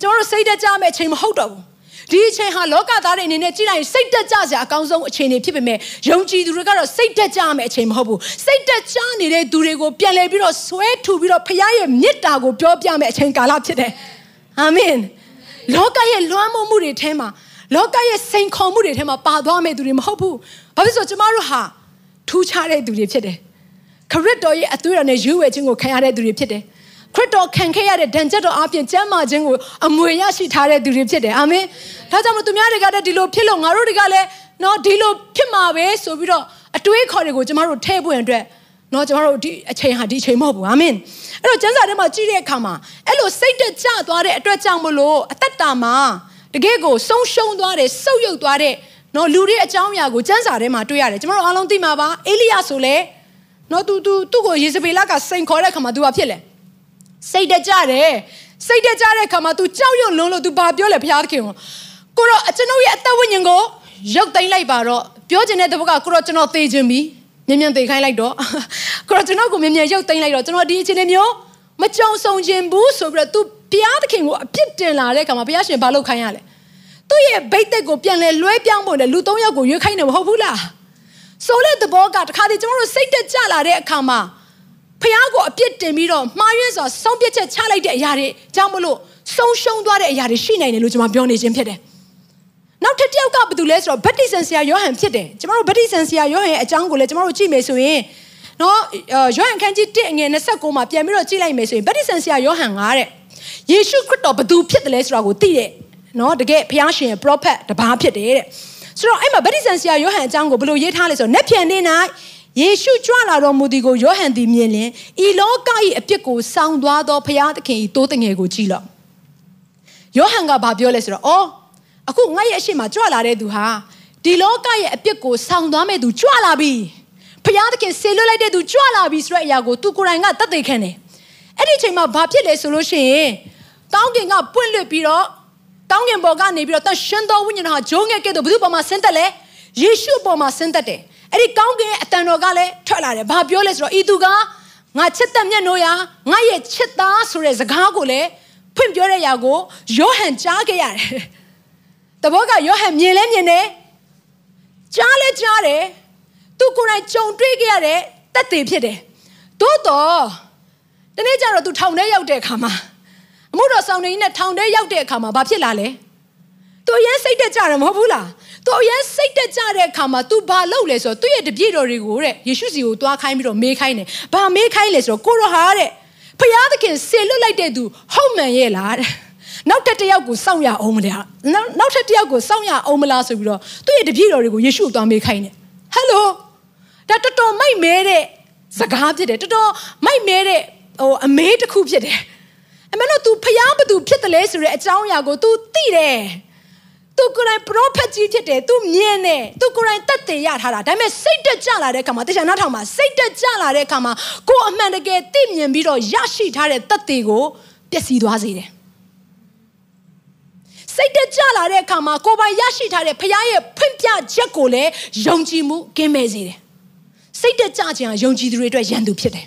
ကျမတို့စိတ်တကြမဲ့အချိန်မဟုတ်တော့ဘူး ဒီအချိန်ဟာလောကသားတွေအနေနဲ့ကြည့်လိုက်စိတ်တက်ကြစရာအကောင်းဆုံးအချိန်တွေဖြစ်ပေမဲ့ယုံကြည်သူတွေကတော့စိတ်တက်ကြမယ့်အချိန်မဟုတ်ဘူးစိတ်တက်ကြနေတဲ့သူတွေကိုပြန်လည်ပြီးတော့ဆွဲထူပြီးတော့ဖခင်ရဲ့မေတ္တာကိုပြောပြမယ့်အချိန်ကာလဖြစ်တယ်အာမင်လောကရဲ့လွှမ်းမိုးမှုတွေထဲမှာလောကရဲ့စိန်ခေါ်မှုတွေထဲမှာပါသွားမယ့်သူတွေမဟုတ်ဘူးဘာဖြစ်လို့ကျမတို့ဟာထူးခြားတဲ့သူတွေဖြစ်တယ်ခရစ်တော်ရဲ့အသွေးတော်နဲ့ရွေးဝယ်ခြင်းကိုခံရတဲ့သူတွေဖြစ်တယ် ခရစ်တော်ခံခဲ့ရတဲ့ဒဏ်ချက်တော်အပြင်ကျမ်းမာခြင်းကိုအမွေရရှိထားတဲ့သူတွေဖြစ်တယ်အာမင်ဒါကြောင့်မို့သူများတွေကလည်းဒီလိုဖြစ်လို့ငါတို့တွေကလည်းနော်ဒီလိုဖြစ်မှာပဲဆိုပြီးတော့အတွေးခေါ်တွေကိုကျမတို့ထည့်ဖို့အတွက်နော်ကျမတို့ဒီအချိန်ဟာဒီအချိန်မဟုတ်ဘူးအာမင်အဲ့တော့ကျမ်းစာထဲမှာကြည့်တဲ့အခါမှာအဲ့လိုစိတ်တက်ကြသွားတဲ့အတွက်ကြောင့်မလို့အသက်တာမှာတကယ့်ကိုဆုံးရှုံးသွားတဲ့ဆုတ်ယုတ်သွားတဲ့နော်လူတွေအကြောင်းအရာကိုကျမ်းစာထဲမှာတွေ့ရတယ်ကျမတို့အားလုံးသိမှာပါအေလိယဆိုလေနော်သူသူသူ့ကိုယေဇဗေလကစိန်ခေါ်တဲ့အခါမှာသူကဖြစ်လေ စိတ်တကြတယ်စိတ်တကြတဲ့အခါမှာ तू ကြောက်ရွံ့လုံးလို့ तू ဘာပြောလဲဘုရားသခင်ကိုကိုတော့ကျွန်တော်ရဲ့အသက်ဝိညာဉ်ကိုရုပ်သိမ်းလိုက်ပါတော့ပြောချင်တဲ့တပုတ်ကကိုတော့ကျွန်တော်သေခြင်းပြီမြန်မြန်သေခိုင်းလိုက်တော့ကိုတော့ကျွန်တော်ကိုမြန်မြန်ရုပ်သိမ်းလိုက်တော့ကျွန်တော်ဒီအချိန်မျိုးမကြုံဆုံခြင်းဘူးဆိုပြီးတော့ तू ဘုရားသခင်ကိုအပြစ်တင်လာတဲ့အခါမှာဘုရားရှင်ဘာလုပ်ခိုင်းရလဲသူ့ရဲ့ဗိတ်သက်ကိုပြန်လဲလွှဲပြောင်းဖို့နဲ့လူ၃ယောက်ကိုရွေးခိုင်းတယ်မဟုတ်ဘူးလားဆိုတဲ့သဘောကတခါတည်းကျွန်တော်တို့စိတ်တက်ကြလာတဲ့အခါမှာ ဖះကိုအပြစ်တင်ပြီးတော့မှားယွင်းစွာဆုံးဖြတ်ချက်ချလိုက်တဲ့အရာတွေကြောင့်မလို့ဆုံးရှုံးသွားတဲ့အရာတွေရှိနိုင်တယ်လို့ကျွန်မပြောနေခြင်းဖြစ်တယ်။နောက်ထပ်တစ်ယောက်ကဘာတူလဲဆိုတော့ဗတ္တိဇန်ဆရာယောဟန်ဖြစ်တယ်။ကျွန်တော်တို့ဗတ္တိဇန်ဆရာယောဟန်ရဲ့အကြောင်းကိုလည်းကျွန်တော်တို့ကြည့်မယ်ဆိုရင်နော်ယောဟန်ခန်းကြီး1အငယ်29မှာပြန်ပြီးတော့ကြည့်လိုက်မယ်ဆိုရင်ဗတ္တိဇန်ဆရာယောဟန်ကတဲ့ယေရှုခရစ်တော်ဘသူဖြစ်တယ်လဲဆိုတာကိုသိတဲ့နော်တကယ်ဖះရှင်ရဲ့ prophet တပါးဖြစ်တယ်တဲ့။ဆိုတော့အဲ့မှာဗတ္တိဇန်ဆရာယောဟန်အကြောင်းကိုဘယ်လိုရေးထားလဲဆိုတော့နက်ဖြန်နေ့၌ ယေရှုကြွလာတော်မူသည်ကိုယောဟန်သည်မြင်လင်ဤလောက၏အပြစ်ကိုစောင်းသွားသောဘုရားသခင်၏တိုးတငယ်ကိုကြည့်လော့ယောဟန်ကဘာပြောလဲဆိုတော့အော်အခုငါရဲ့အရှိမကြွလာတဲ့သူဟာဒီလောကရဲ့အပြစ်ကိုစောင်းသွားမဲ့သူကြွလာပြီဘုရားသခင်ဆေလွတ်လိုက်တဲ့သူကြွလာပြီဆိုတဲ့အရာကိုသူကိုယ်တိုင်ကတတ်သိခံတယ်အဲ့ဒီအချိန်မှာဘာဖြစ်လဲဆိုလို့ရှိရင်ကောင်းကင်ကပွင့်လွတ်ပြီးတော့ကောင်းကင်ဘော်ကနေပြီးတော့တန်ရှင်သောဝိညာဉ်တော်ဟာဂျုံငယ်ကဲ့သို့ဘုသူ့ပေါ်မှာဆင်းသက်လဲယေရှုပေါ်မှာဆင်းသက်တယ် အဲ့ဒီကောင်းကင်အတန်တော်ကလည်းထွက်လာတယ်ဘာပြောလဲဆိုတော့ဤသူကငါချစ်တဲ့မျက်နှာရာငါရဲ့ချစ်သားဆိုတဲ့စကားကိုလည်းဖွင့်ပြောတဲ့ຢာကိုယောဟန်ကြားခဲ့ရတယ်တဘောကယောဟန်မြင်လဲမြင်တယ်ကြားလဲကြားတယ်သူကိုယ်တိုင်ကြုံတွေ့ခဲ့ရတဲ့တက်တည်ဖြစ်တယ်သို့တော့တနေ့ကျတော့သူထောင်ထဲရောက်တဲ့အခါမှာအမှုတော်ဆောင်နေနဲ့ထောင်ထဲရောက်တဲ့အခါမှာဘာဖြစ်လာလဲသူရဲစိတ်တက်ကြတယ်မဟုတ်ဘူးလား သူအရင်စိတ်တက်ကြတဲ့အခါမှာ तू ဘာလုပ်လဲဆိုတော့သူ့ရဲ့တပြည့်တော်တွေကိုတဲ့ယေရှုစီကိုသွားခိုင်းပြီးတော့မေးခိုင်းတယ်။ဘာမေးခိုင်းလဲဆိုတော့ကိုရောဟာတဲ့ဖျားသခင်ဆေလွတ်လိုက်တဲ့သူဟုတ်မှန်ရဲ့လားတဲ့။နောက်တစ်တယောက်ကိုစောင့်ရအောင်မလား။နောက်နောက်တစ်တယောက်ကိုစောင့်ရအောင်မလားဆိုပြီးတော့သူ့ရဲ့တပြည့်တော်တွေကိုယေရှုကိုသွားမေးခိုင်းတယ်။ဟယ်လိုဒါတော်တော်မိုက်မဲတဲ့စကားဖြစ်တယ်တော်တော်မိုက်မဲတဲ့ဟိုအမေးတစ်ခုဖြစ်တယ်။အမေတို့ तू ဖျားဘသူဖြစ်တယ်လဲဆိုတဲ့အကြောင်းအရာကို तू သိတယ်။ သူကိုယ်တိုင် prophet ကြီးဖြစ်တယ်သူမြင်တယ်သူကိုယ်တိုင်တက်တည်ရထားတာဒါပေမဲ့စိတ်တက်ကြလာတဲ့အခါမှာတခြားနောက်ထောင်မှာစိတ်တက်ကြလာတဲ့အခါမှာကိုယ်အမှန်တကယ်သိမြင်ပြီးတော့ရရှိထားတဲ့တက်တည်ကိုပျက်စီးသွားစေတယ်စိတ်တက်ကြလာတဲ့အခါမှာကိုယ်ပိုင်ရရှိထားတဲ့ဖခင်ရဲ့ဖွင့်ပြချက်ကိုလည်းယုံကြည်မှုကင်းမဲ့စေတယ်စိတ်တက်ကြခြင်းဟာယုံကြည်သူတွေအတွက်ရန်သူဖြစ်တယ်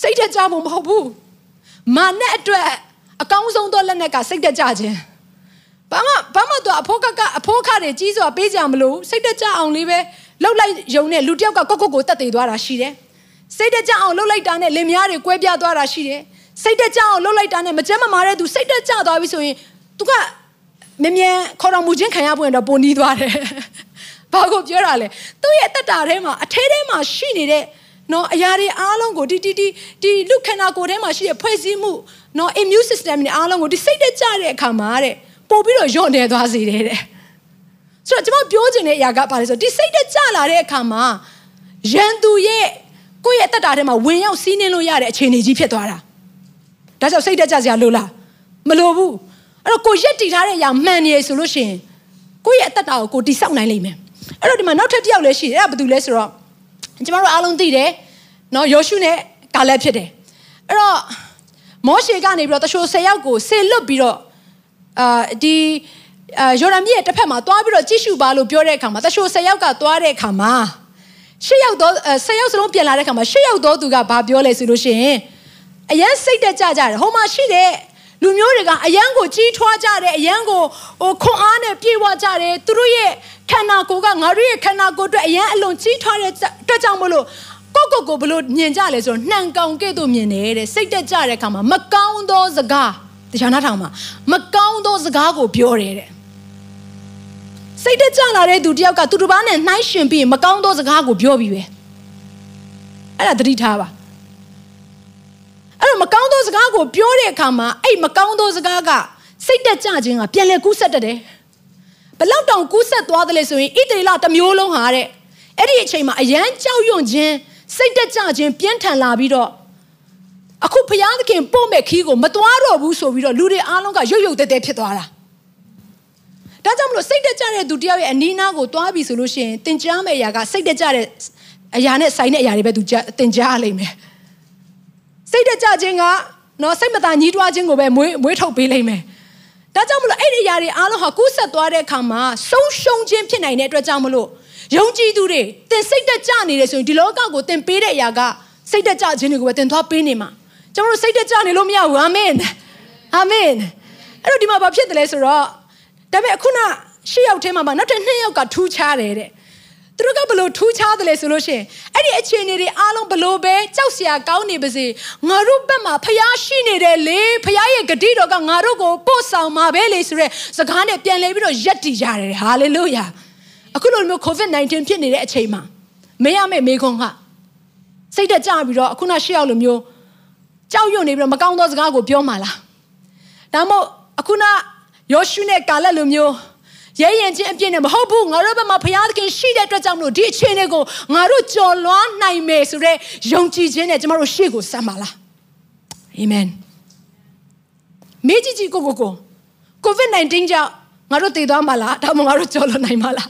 စိတ်တက်ကြဖို့မဟုတ်ဘူးမာနဲ့အတွက်အကောင်းဆုံးသောလက်နက်ကစိတ်တက်ကြခြင်း ဘာမှဘာမှတော့အဖိုးကကအဖိုးခတွေကြီးစွာပေးကြမလို့စိတ်တကြအောင်လေးပဲလှုပ်လိုက်ယုံနဲ့လူတယောက်ကကောက်ကောက်ကိုတက်သေးသွားတာရှိတယ်စိတ်တကြအောင်လှုပ်လိုက်တာနဲ့လင်မယားတွေကွဲပြားသွားတာရှိတယ်စိတ်တကြအောင်လှုပ်လိုက်တာနဲ့မကြမ်းမမာတဲ့သူစိတ်တကြသွားပြီဆိုရင်သူကမြ мян ခေါ်တော်မူခြင်းခံရဖို့ရင်တော့ပုံနီးသွားတယ်ဘာကိုပြောတာလဲသူ့ရဲ့တက်တာထဲမှာအထဲထဲမှာရှိနေတဲ့ နော်အရာတွေအားလုံးကိုဒီဒီဒီဒီလူခန္ဓာကိုယ်ထဲမှာရှိတဲ့ဖွဲ့စည်းမှုနော် immune system တွေအားလုံးကိုဒီစိတ်တက်ကြတဲ့အခါမှာတဲ့ ပို့ပြီးတော့ညွန့်နေသွားစေတယ်တဲ့ဆိုတော့ကျွန်မပြောချင်တဲ့အရာကဘာလဲဆိုဒီစိတ်တက်ကြလာတဲ့အခါမှာရန်သူရဲ့ကိုယ့်ရဲ့တက်တာထဲမှာဝင်ရောက်စီးနှင်းလို့ရတဲ့အခြေအနေကြီးဖြစ်သွားတာဒါကြောင့်စိတ်တက်ကြစရာလိုလားမလိုဘူးအဲ့တော့ကိုရက်တည်ထားတဲ့အရာမှန်နေရဆိုလို့ရှိရင်ကိုယ့်ရဲ့အသက်တာကိုကိုတည်ဆောက်နိုင်လိမ့်မယ်အဲ့တော့ဒီမှာနောက်ထပ်တစ်ယောက်လည်းရှိတယ်အဲ့ဒါဘာတူလဲဆိုတော့ကျမတို့အားလုံးသိတယ်နော်ယောရှုနဲ့ကာလက်ဖြစ်တယ်အဲ့တော့မောရှေကနေပြီးတော့တချို့၁၀ယောက်ကိုဆေလွတ်ပြီးတော့ အာဒီအာယော်ဒန်မြစ်ရဲ့တစ်ဖက်မှာသွားပြီးတော့ကြည့်ရှုပါလို့ပြောတဲ့အခါမှာတချို့၁၀ယောက်ကသွားတဲ့အခါမှာ၈ယောက်တော့၁၀ယောက်စလုံးပြန်လာတဲ့အခါမှာ၈ယောက်တော့သူကဘာပြောလဲဆိုလို့ရှိရင်အရန်စိတ်တက်ကြကြတယ်ဟိုမှာရှိတဲ့လူမျိုးတွေကအယံကိုကြီးထွားကြတယ်အယံကိုဟိုခွန်အားနဲ့ပြေဝကြတယ်သူတို့ရဲ့ခန္ဓာကိုယ်ကငါတို့ရဲ့ခန္ဓာကိုယ်အတွက်အယံအလွန်ကြီးထွားတဲ့အတွက်ကြောင့်မလို့ကိုကိုကိုဘလို့မြင်ကြလဲဆိုတော့နှံကောင်ကဲ့သို့မြင်တယ်တဲ့စိတ်တက်ကြတဲ့အခါမှာမကောင်းသောစကား တရားနာထောင်မှာမကောင်းသောစကားကိုပြောတယ်တဲ့စိတ်တက်ကြလာတဲ့သူတယောက်ကသူတစ်ပါးနဲ့နှိုင်းရှင်ပြီးမကောင်းသောစကားကိုပြောပြီးပဲအဲ့ဒါသတိထားပါအဲ့တော့မကောင်းသောစကားကိုပြောတဲ့အခါမှာအဲ့မကောင်းသောစကားကစိတ်တက်ကြခြင်းကပြန်လဲကူးဆက်တတ်တယ်ဘလောက်တောင်ကူးဆက်သွားတယ်လဲဆိုရင်ဣတိလတစ်မျိုးလုံးဟာတဲ့အဲ့ဒီအချိန်မှာအယမ်းကြောက်ရွံ့ခြင်းစိတ်တက်ကြခြင်းပြင်းထန်လာပြီးတော့ အခုဘုရားသခင်ပို့မဲ့ခီးကိုမသွားတော့ဘူးဆိုပြီးတော့လူတွေအားလုံးကရုတ်ရုတ်တဲတဲဖြစ်သွားတာဒါကြောင့်မလို့စိတ်တက်ကြတဲ့သူတယောက်ရဲ့အနီးနားကိုသွားပြီဆိုလို့ရှိရင်တင်ကြားမယ့်အရာကစိတ်တက်ကြတဲ့အရာနဲ့ဆိုင်တဲ့အရာတွေပဲသူတင်ကြားရလိမ့်မယ်စိတ်တက်ကြခြင်းကနော်စိတ်မသာညှိတွားခြင်းကိုပဲမွေးမွေးထုတ်ပေးလိမ့်မယ်ဒါကြောင့်မလို့အဲ့ဒီအရာတွေအားလုံးဟာကူးဆက်သွားတဲ့အခါမှာဆုံးရှုံးခြင်းဖြစ်နိုင်တဲ့အတွက်ကြောင့်မလို့ယုံကြည်သူတွေသင်စိတ်တက်ကြနေတယ်ဆိုရင်ဒီလောကကိုသင်ပေးတဲ့အရာကစိတ်တက်ကြခြင်းတွေကိုပဲသင်သွားပေးနေမှာ ကျွန်တော်တို့စိတ်တက်ကြနေလို့မရဘူးအာမင်အာမင်အဲ့တော့ဒီမှာဘာဖြစ်တယ်လဲဆိုတော့ဒါပေမဲ့ခုနရှစ်ယောက်ထဲမှာမှနောက်ထပ်နှစ်ယောက်ကထူးခြားတယ်တဲ့သူတို့ကဘလို့ထူးခြားတယ်လဲဆိုလို့ရှိရင်အဲ့ဒီအခြေအနေတွေအားလုံးဘလို့ပဲကြောက်စရာကောင်းနေပါစေငါတို့ဘက်မှာဖျားရှိနေတယ်လေဖျားရဲ့ဂတိတော်ကငါတို့ကိုပို့ဆောင်มาပဲလေဆိုရဲစကားနဲ့ပြန်လဲပြီးတော့ယက်တည်ကြတယ်ဟာလေလုယာအခုလိုမျိုး COVID-19 ဖြစ်နေတဲ့အချိန်မှာမင်းရမယ့်မေခွန်းကစိတ်တက်ကြပြီးတော့အခုနရှေ့ရောက်လိုမျိုး ကြောက်ရွံ့နေပြီးတော့မကောင်းသောစကားကိုပြောမှလားဒါမှမဟုတ်အခုနယောရှုနဲ့ကာလက်လိုမျိုးရဲရင်ချင်းအပြည့်နဲ့မဟုတ်ဘူးငါတို့ဘက်မှာဘုရားသခင်ရှိတဲ့အတွက်ကြောင့်မလို့ဒီအခြေအနေကိုငါတို့ကြော်လွှားနိုင်မယ်ဆိုတဲ့ယုံကြည်ခြင်းနဲ့ကျမတို့ရှေ့ကိုဆက်ပါလားအာမင်မေကြီးကြီးကိုကိုကို COVID-19 ကြောင့်ငါတို့တည်သွားမှာလားဒါမှမဟုတ်ငါတို့ကြော်လွှားနိုင်မှာလား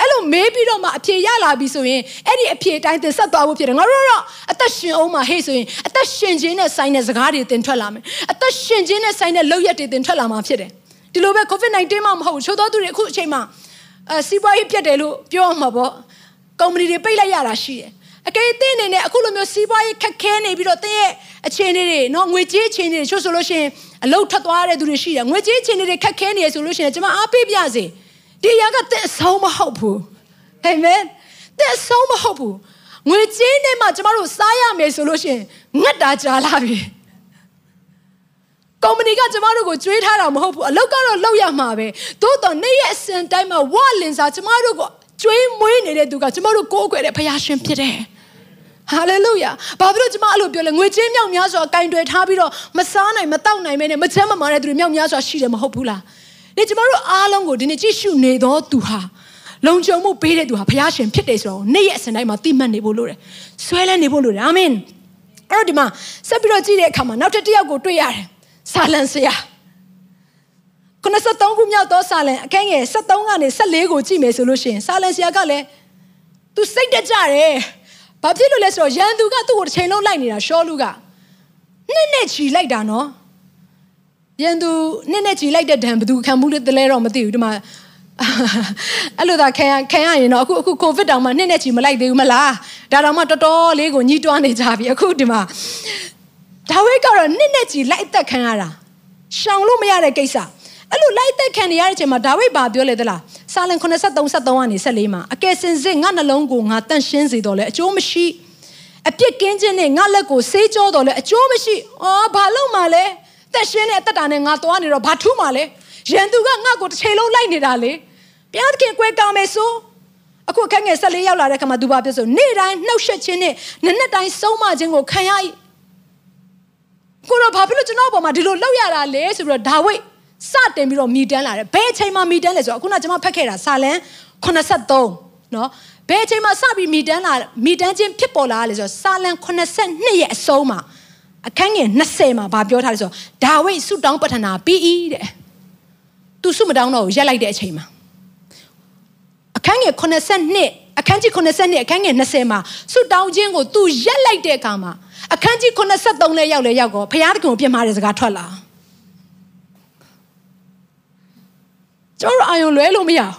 အဲ့လိုမေးပြီးတော့မှအဖြေရလာပြီဆိုရင်အဲ့ဒီအဖြေတိုင်းသင်ဆက်သွားဖို့ဖြစ်တယ်ငါတို့တော့အသက်ရှင်အောင်မှာဟေ့ဆိုရင်အသက်ရှင်ခြင်းနဲ့ဆိုင်တဲ့စကားတွေသင်ထွက်လာမယ်အသက်ရှင်ခြင်းနဲ့ဆိုင်တဲ့လုပ်ရက်တွေသင်ထွက်လာမှာဖြစ်တယ်ဒီလိုပဲ COVID-19 မှမဟုတ်ချိုးသောသူတွေအခုအချိန်မှာအဲစီးပွားရေးပြတ်တယ်လို့ပြောအောင်မှာပေါ့ကုမ္ပဏီတွေပိတ်လိုက်ရတာရှိတယ်အကယ်၍အနေနဲ့အခုလိုမျိုးစီးပွားရေးခက်ခဲနေပြီးတော့တင်းရဲ့အခြေအနေတွေနော်ငွေကြေးအခြေအနေတွေချို့ဆိုလို့ရှိရင်အလုတ်ထွက်သွားတဲ့သူတွေရှိတယ်ငွေကြေးအခြေအနေတွေခက်ခဲနေရဆိုလို့ရှိရင်ကျွန်မအားပေးပြစေ ဒီအရာကတဲ့အဆုံးမဟုတ်ဘူးအာမင်တဲ့အဆုံးမဟုတ်ဘူးငွေကြေးနဲ့မှကျမတို့စားရမယ်ဆိုလို့ရှိရင်ငတ်တာကြာလာပြီကုမ္ပဏီကကျမတို့ကိုကြွေးထားတာမဟုတ်ဘူးအလုပ်ကတော့လုပ်ရမှာပဲသို့တော့နေ့ရက်အစဉ်တိုင်းမှာဝလင်စာကျမတို့ကိုကြွေးမွေးနေတဲ့သူကကျမတို့ကိုးကွယ်တဲ့ဖခင်ရှင်ဖြစ်တယ်ဟာလေလုယာဘာဖြစ်လို့ကျမအဲ့လိုပြောလဲငွေကြေးမြောက်များစွာကင်တွယ်ထားပြီးတော့မစားနိုင်မတောက်နိုင်မဲနဲ့မချမ်းမမာတဲ့သူတွေမြောက်များစွာရှိတယ်မဟုတ်ဘူးလား ဒီကျမတို့အားလုံးကိုဒီနေ့ကြည့်ရှုနေတော့သူဟာလုံခြုံမှုပေးတဲ့သူဟာဘုရားရှင်ဖြစ်တယ်ဆိုတော့နေ့ရက်အစဉ်တိုင်းမှာသိမှတ်နေဖို့လိုတယ်ဆွဲလန်းနေဖို့လိုတယ်အာမင်အဲ့တော့ဒီမှာဆက်ပြီးတော့ကြည့်တဲ့အခါမှာနောက်တစ်တစ်ယောက်ကိုတွေ့ရတယ်ဆာလံဆရာ93ခုမြောက်သောဆာလံအခန်းငယ်73ကနေ74ကိုကြည့်မယ်ဆိုလို့ရှိရင်ဆာလံဆရာကလည်း तू စိတ်တကြတယ်ဘာဖြစ်လို့လဲဆိုတော့ရန်သူကသူ့ကိုတစ်ချိန်လုံးလိုက်နေတာရှောလူကနှစ်နဲ့ချီလိုက်တာနော် ရန်သူနှစ်နဲ့ချီလိုက်တဲ့ဒဏ်ဘယ်သူခံမှုလဲတလဲတော့မသိဘူးဒီမှာအဲ့လိုသာခံရခံရရင်တော့အခုအခုကိုဗစ်တောင်မှနှစ်နဲ့ချီမလိုက်သေးဘူးမလားဒါတောင်မှတော်တော်လေးကိုညှိတွားနေကြပြီအခုဒီမှာဒါဝိဒ်ကတော့နှစ်နဲ့ချီလိုက်သက်ခံရတာရှောင်လို့မရတဲ့ကိစ္စအဲ့လိုလိုက်သက်ခံနေရတဲ့အချိန်မှာဒါဝိဒ်ဘာပြောလဲသလားစာလံ83 73ကနေ14မှာအကယ်စင်စစ်ငါနှလုံးကိုငါတန့်ရှင်းစေတော့လဲအကျိုးမရှိအပြစ်ကင်းခြင်းနဲ့ငါလက်ကိုဆေးကြောတော့လဲအကျိုးမရှိအော်ဘာလို့မှလဲ တက်ရှင်းတဲ့အသက်တာနဲ့ငါသွားနေတော့ဘာထူးမှလဲရန်သူကငါ့ကိုတစ်ချိန်လုံးလိုက်နေတာလေဘုရားသခင်ကွဲကောင်းမယ်ဆိုအခုအခက်ငယ်14ရောက်လာတဲ့ခါမှာသူဘာပြောဆိုနေ့တိုင်းနှုတ်ဆက်ခြင်းနဲ့နက်နက်တိုင်းဆုံးမခြင်းကိုခံရ၏ကိုတော့ဘာဖြစ်လို့ကျွန်တော်အပေါ်မှာဒီလိုလောက်ရတာလဲဆိုပြီးတော့ဒါဝိတ်စတင်ပြီးတော့မိတန်းလာတယ်ဘယ်အချိန်မှမိတန်းလဲဆိုတော့အခုနကျွန်မဖတ်ခဲ့တာစာလန်83နော်ဘယ်အချိန်မှစပြီးမိတန်းလာမိတန်းချင်းဖြစ်ပေါ်လာလဲဆိုတော့စာလန်82ရဲ့အဆုံးမှာ အခန်းငယ်20မှာဗာပြောထားတယ်ဆိုတော့ဒါဝိတ်ဆုတောင်းပတ္ထနာပြီး၏တဲ့သူဆုမတောင်းတော့ရက်လိုက်တဲ့အချိန်မှာအခန်းငယ်82အခန်းကြီး82အခန်းငယ်20မှာဆုတောင်းခြင်းကိုသူရက်လိုက်တဲ့အခါမှာအခန်းကြီး83လဲရောက်လဲရောက်ကောဘုရားတခင်ကိုပြစ်မှားတဲ့စကားထွက်လာကျွန်တော်အာယုံလွဲလို့မရဘူး